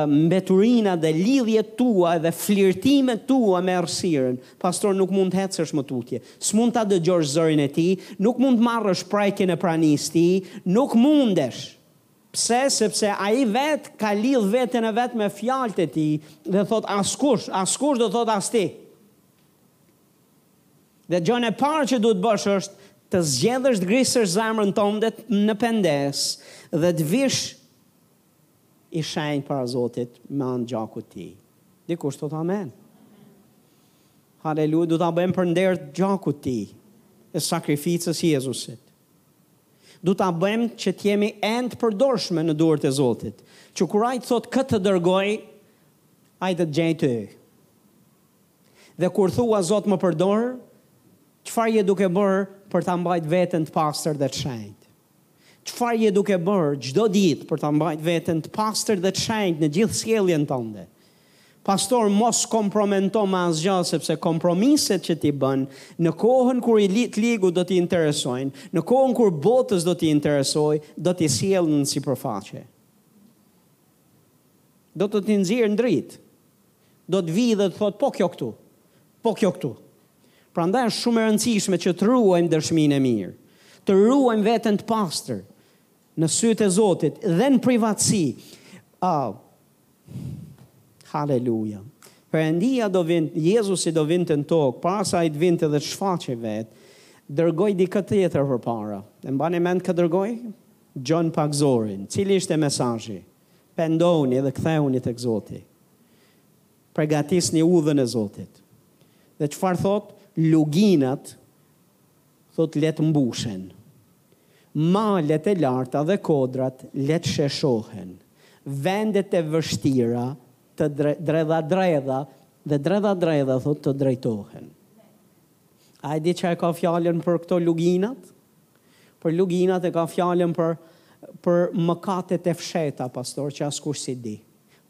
mbeturinat dhe lidhjet e tua dhe flirtimet e tua me errësirën. Pastor, nuk mund të ecësh më tutje. S'mund ta dëgjosh zërin e tij, nuk mund të marrësh prekjen e pranisë tij, nuk mundesh. Pse? Sepse ai vetë ka lidh veten e vet me fjalët e tij dhe thotë askush, askush do thotë as ti. Dhe gjënë e parë që duhet të bësh është të zgjedhësh të grisësh zemrën tënde në pendesë dhe të vish i shenjtë para Zotit me anë gjakut të Tij. Dikush thotë amen. Haleluja, do ta bëjmë për nder të gjakut të Tij dhe sakrificës së Jezusit. Do ta bëjmë që të jemi ende të përdorshme në duart e Zotit. Që kur ai të thotë kë të dërgoj, ai të gjejë ty. Dhe kur thua Zot më përdor, çfarë je duke bërë për ta mbajt veten të pastër dhe të shenjtë? Çfarë je duke bërë çdo ditë për ta mbajt veten të pastër dhe të shenjtë në gjithë sjelljen tënde? Pastor mos kompromento me asgjë sepse kompromiset që ti bën në kohën kur i li- të ligut do t'i interesojnë, në kohën kur botës do t'i interesojë, do t'i sjellë në sipërfaqe. Do të t'i nxjerrë në dritë. Do të vijë dhe të thotë po kjo këtu, po kjo këtu. Prandaj është shumë e rëndësishme që të ruajmë dëshminë e mirë, të ruajmë veten të pastër në sytë e Zotit dhe në privatësi. Oh. Haleluja. Perëndia do vin, Jezusi do vinte në tokë, para se ai të vinte dhe të shfaqej vet, dërgoi dikë tjetër përpara. E mbani mend kë dërgoi? Gjon Pagëzorin. Cili ishte mesazhi? Pendohuni dhe kthehuni tek Zoti. Pregatisni udhën e Zotit. Dhe çfarë thotë? Luginat, thotë, le të mbushen. Malet e larta dhe kodrat le të sheshohen. Vendet e vështira të dredha-dredha dhe dredha-dredha, thotë, të drejtohen. A e di ça e ka fjalën për këto luginat? Për luginat e ka fjalën për për mëkatet e fshehta pastor që askush s'i di.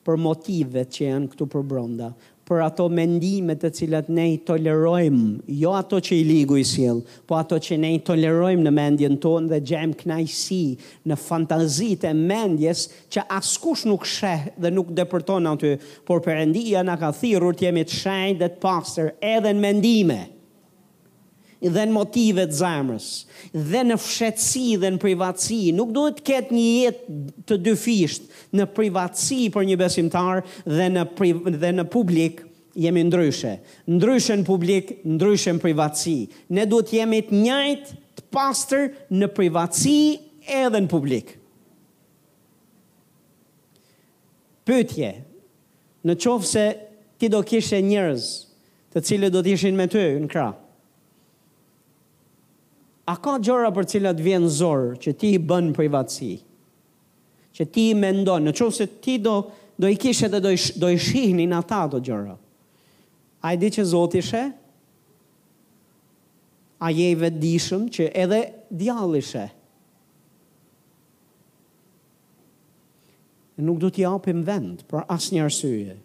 Për motivet që janë këtu përbrenda, për ato mendime të cilat ne i tolerojmë, jo ato që i ligu i sjell, po ato që ne i tolerojmë në mendjen tonë dhe gjejmë kënaqësi në fantazitë e mendjes që askush nuk sheh dhe nuk depërton aty, por Perëndia na ka thirrur të jemi të shenjtë dhe të pastër edhe në mendime. dhe në motive të zemrës, dhe në fshehtësi dhe në privatësi, nuk duhet të ketë një jetë të dyfishtë, në privatësi për një besimtar dhe në dhe në publik jemi ndryshe, ndryshe në publik, ndryshe në privatësi, ne duhet të jemi të njëjtë të pastër në privatësi edhe në publik. Pyetje, Në qoftë se ti do kishe njerëz Të cilët do të ishin me ty në krah. A ka gjëra për të cilat të vjen zor që ti i bën në privatësi? Që ti i mendon, në qoftë se ti do do i kishe dhe do i do i shihnin ata ato gjëra. A e di që Zoti sheh? A je i vetëdijshëm që edhe djalli sheh? Nuk do t'i japim vend për asnjë arsye.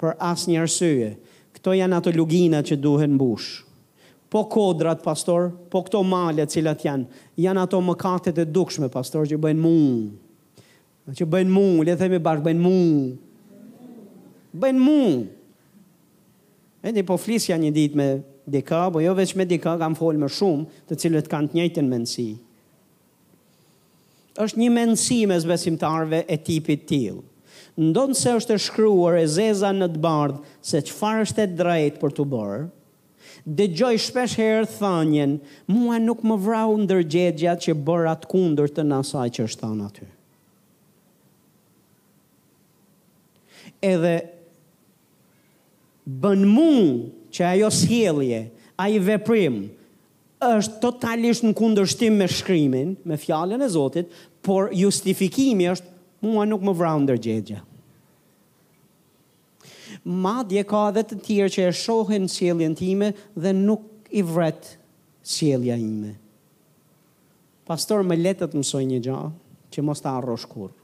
Për asnjë arsye. Këto janë ato lugina që duhen mbush. Po kodrat pastor, po këto malet cilat janë, janë ato mëkatet e dukshme pastor që bëjnë mu. Që bëjnë mu, le të themi bashkë, bëjnë mu. Bëjnë mu. Edhe po flisja një ditë me dika, po jo veç me dika, kam folë me shumë, të cilët kanë të njëjtën mendësi. Është një mendësi mes besimtarëve e tipit të tillë. Ndonëse është e shkruar e zeza në të bardhë se çfarë është e drejtë për t'u bërë, dëgjoj shpesh herë thënien, mua nuk më vrau ndërgjegja që bëra të kundërtën e asaj që është thënë aty. Edhe bën mu që ajo sjellje, ai veprim, është totalisht në kundërshtim me Shkrimin, me Fjalën e Zotit, por justifikimi është mua nuk më vrau ndërgjegja. Madje ka edhe të tjerë që e shohin sjelljen time dhe nuk i vret sjellja ime. Pastor, më lër të të mësoj një gjë që mos ta harrosh kurrë.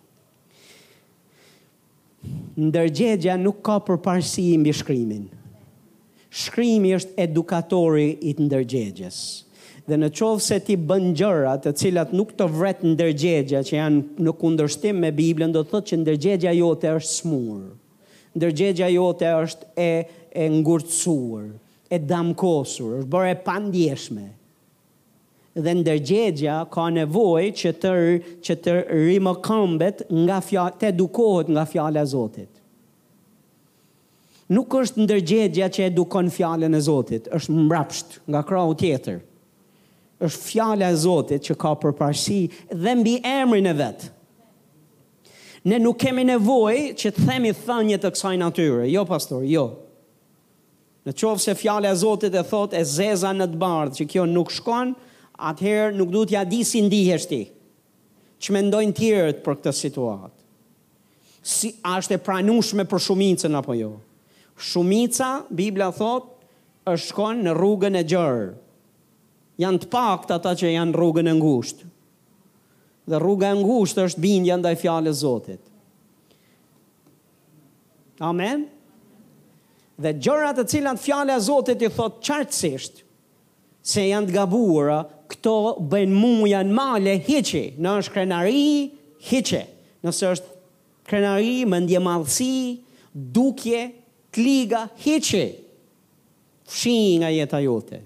Ndërgjegja nuk ka përparësi mbi shkrimin. Shkrimi është edukatori i ndërgjegjes. Dhe në qoftë se ti bën gjëra të cilat nuk të vret ndërgjegja që janë në kundërshtim me Biblën do të thotë që ndërgjegja jote është smurë. Ndërgjegja jote është e e ngurtësuar, e damkosur, është bërë e pandjeshme. Dhe ndërgjegja ka nevojë që të që të rimëkëmbet nga fjalë, të edukohet nga fjala e Zotit. Nuk është ndërgjegja që edukon fjalën e Zotit, është mbrapsht, nga krahu tjetër. Është fjala e Zotit që ka përparësi dhe mbi emrin e vet. Ne nuk kemi nevojë që të themi thënie të kësaj natyre. Jo pastor, jo. Në qoftë se fjala e Zotit e thotë e zeza në të bardhë që kjo nuk shkon, atëherë nuk du t'ia di si ndihesh ti. Ç'mendojnë tjerët për këtë situatë? Si a është e pranueshme për shumicën apo jo? Shumica, Bibla thotë, është shkon në rrugën e gjerë. Janë të paktë ata që janë rrugën e ngushtë. Dhe rruga e ngushtë është bindja ndaj fjalës Zotit. Amen. Dhe gjëra të cilat fjala e Zotit i thot qartësisht se janë të gabuara, këto bëjnë mu janë male hiqi, në është krenari hiqe, nëse është krenari, mendjemadhësi, dukje, të liga, hiqi. Fshiji nga jeta jote.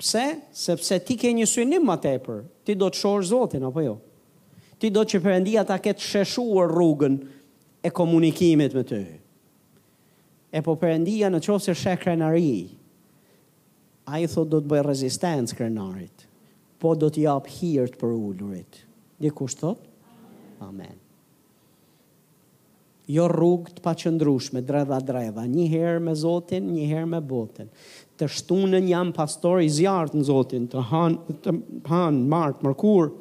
Pse? Sepse ti ke një synim më tepër, ti do të shohësh Zotin apo jo? Ti do që Perëndia ta ketë sheshuar rrugën e komunikimit me ty. E po Perëndia në qoftë se sheh krenari, ai thotë do t'i bëjë rezistencë krenarit, po do t'i japë hir të përulurit. Dikush thotë? Amen. Jo rrugë të paqëndrueshme, dredha dredha, një herë me Zotin, një herë me botën. Të shtunën jam pastor i zjarrtë në Zotin, të hanën, të hanën, martë, mërkurë.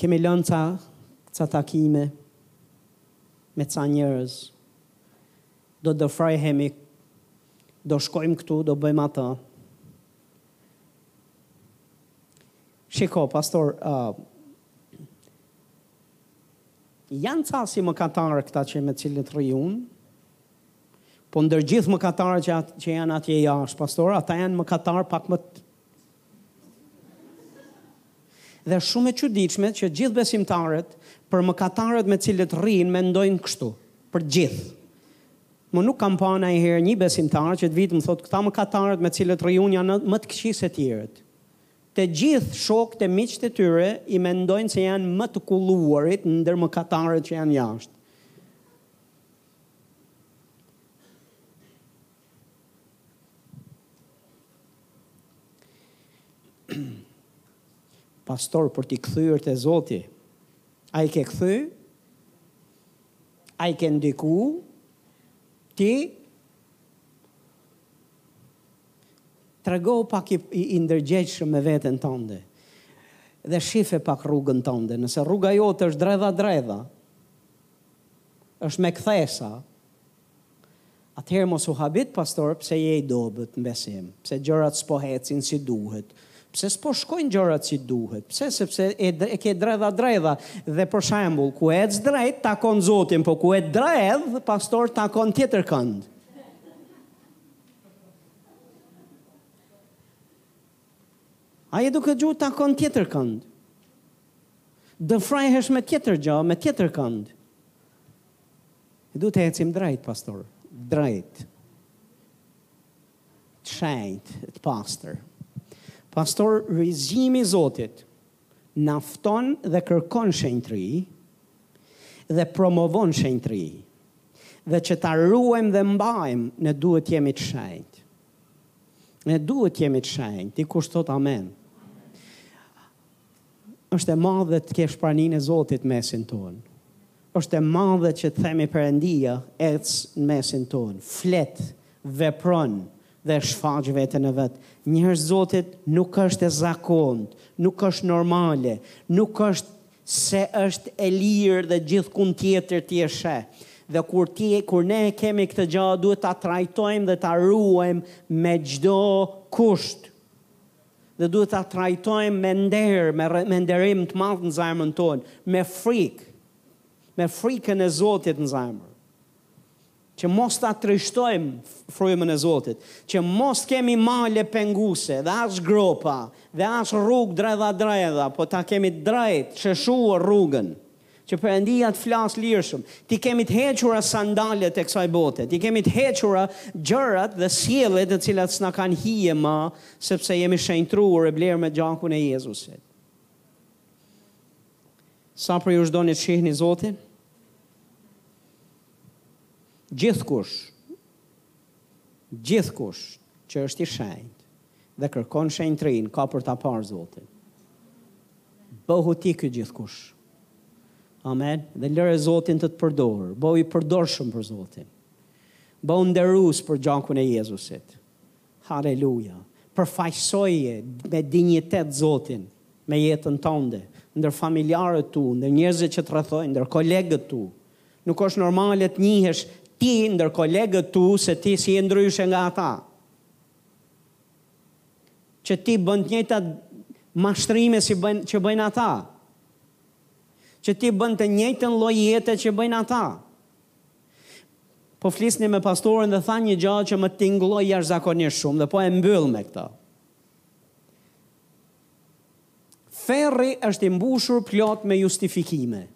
Kemi lënë ca ca takime me ca njerëz. Do dëfrehemi. Do shkojmë këtu, do bëjmë atë. Shiko, pastor, uh, janë ca si mëkatarë këta që me cilët rri unë, po ndër gjithë mëkatarët që, at, që janë atje jashtë, pastor, ata janë mëkatarë pak më të Dhe shumë e çuditshme që gjithë besimtarët për mëkatarët me të cilët rrinë mendojnë kështu. Për të gjithë. Më nuk kam pa najherë nji besimtar që të vijë të më thotë këta mëkatarët me të cilët rri unë janë më të këqij se tjerët. Të gjithë shokët e miqtë e tyre i mendojnë se janë më të kulluarit ndër mëkatarët që janë jashtë. Pastor për t'i kthyer te Zoti. A i ke kthy? A i ke ndiku? Ti tregohu pak i, i, i ndërgjegjshëm me veten tënde. Dhe shife pak rrugën tënde, nëse rruga jote është dredha dredha, është me kthesa, Atëherë mos u habit pastor pse je i dobët në besim, pse gjërat s'po ecin si duhet, pse s'po shkojnë gjërat si duhet, pse sepse e, e ke dredha dredha dhe për shembull kur ec drejt takon Zotin, po kur ec dredh pastor takon tjetër kënd. A je duke ndëgju takon tjetër kënd. Dëfrajhesh me tjetër gjë, me tjetër kënd. Duhet të ecim drejt, pastor. Drejt. Të shenjt, të pastër. Pastor, rizgjimi i Zotit na fton dhe kërkon shenjtri dhe promovon shenjtri. Dhe që ta ruajmë dhe mbajmë, ne duhet të jemi të shenjt. Ne duhet të jemi të shenjt. Dikush thot amen. Është e madhe të kesh praninë e Zotit mesin tonë. Është e madhe që të themi Perëndia ec në mesin tonë, flet, vepron dhe shfaq veten e vet. Njerëz të Zotit nuk është e zakontë, nuk është normale, nuk është se është e lirë dhe gjithkund tjetër ti e sheh. Dhe kur ti kur ne e kemi këtë gjë duhet ta trajtojmë dhe ta ruajmë me çdo kusht. dhe duhet ta trajtojmë me nder, me, me nderim të madh në zemrën tonë, me frikë, me frikën e Zotit në zemër. Që mos ta trishtojmë frymën e Zotit, që mos kemi male penguse dhe as gropa dhe as rrugë dredha dredha, po ta kemi drejt, sheshuar rrugën. Që Perëndia të flasë lirshëm. T'i kemi të hequra sandalet e kësaj bote. T'i kemi të hequra gjërat dhe sjelljet të cilat s'na kanë hije ma, sepse jemi shenjtruar e blerë me gjakun e Jezusit. Sa prej jush doni të shihni Zotin? Gjithkush. Gjithkush që është i shenjtë. Dhe kërkon shenjtërinë, ka për ta parë Zotin. Bëhu ti ky gjithkush. Amen. Dhe lëre Zotin të të përdorë. Bëhu i përdorshëm për Zotin. Bëhu nderues për gjakun e Jezusit. Haleluja. Përfaqësoje me dinjitet Zotin me jetën tënde, ndër familjarët tu, ndër njerëzit që të rrethojnë, ndër kolegët tu. Nuk është normale të njihesh ti ndër kolegët tu se ti s'je ndryshe nga ata. që ti bën të njëjtat mashtrime si bëjnë që bëjnë ata. Që ti bën të njëjtën lloj jete që bëjnë ata. Po flisnim me pastoren dhe tha një gjë që më tingëlloi jashtëzakonisht shumë dhe po e mbyll me këtë. Ferri është i mbushur plot me justifikime.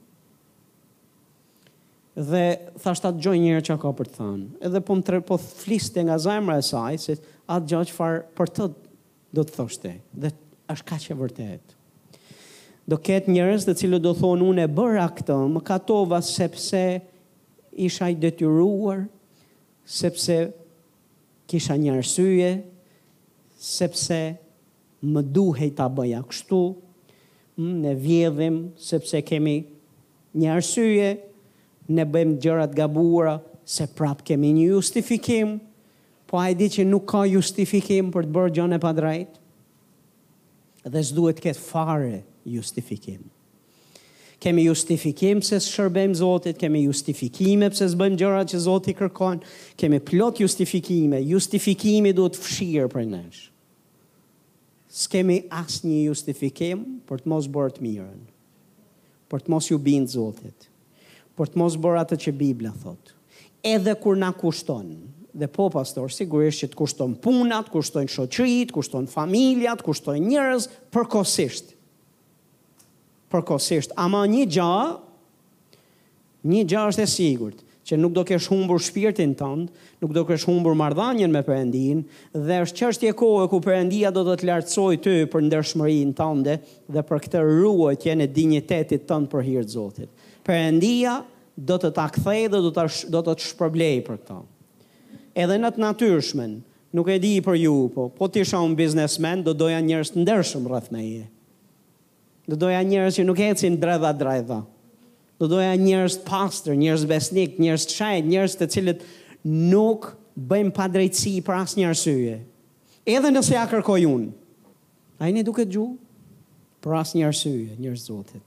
Dhe thashë ta dëgjoj një herë çfarë ka për të thënë. Edhe po më po fliste nga zemra e saj se atë gjë çfarë për të do të thoshte. Dhe është kaq e vërtetë. Do ketë njerëz të cilët do thonë unë e bëra këtë, mëkatova sepse isha i detyruar, sepse kisha një arsye, sepse Më duhej ta bëja kështu, ëh, ne vjedhim sepse kemi një arsye, ne bëjmë gjëra të gabuara se prapë kemi një justifikim, po a e di që nuk ka justifikim për të bërë gjënë e padrejtë? Dhe s'duhet të ketë fare justifikim. Kemi justifikim pse s'i shërbejmë Zotit, kemi justifikime pse s'bëjmë gjërat që Zoti kërkon, kemi plot justifikime, justifikimi duhet fshirë prej nesh. S'kemi asnjë justifikim për të mos bërë të mirën, për të mos iu bindur Zotit, për të mos bërë atë që Bibla thotë, edhe kur na kushton. Dhe po, pastor, sigurisht që të kushton puna, të kushtojnë shoqëritë, të kushton familja, të kushtojnë njerëz, përkohësisht. Përkohësisht, ama një gjë Një gjë është e sigurt, që nuk do kesh humbur shpirtin tënd, nuk do kesh humbur marrëdhënien me Perëndinë, dhe është çështje kohe kur Perëndia do të të lartësojë ty për ndershmërinë tënde dhe për këtë ruajtjen e dinjitetit tënd për hir të Zotit. Perëndia do të ta kthejë dhe do ta do të të shpërblejë për këtë. Edhe në të natyrshmen, nuk e di për ju, po po të isha unë biznesmen, do doja njerëz të ndershëm rreth meje. Do doja njerëz që nuk ecin dredha dredha. Do doja njerëz të pastër, njerëz besnikë, njerëz të shenjtë, njerëz të cilët nuk bëjnë padrejtësi për asnjë arsye. Edhe nëse ia kërkoj unë. A jeni duke dëgju? Për asnjë arsye, njerëz të Zotit.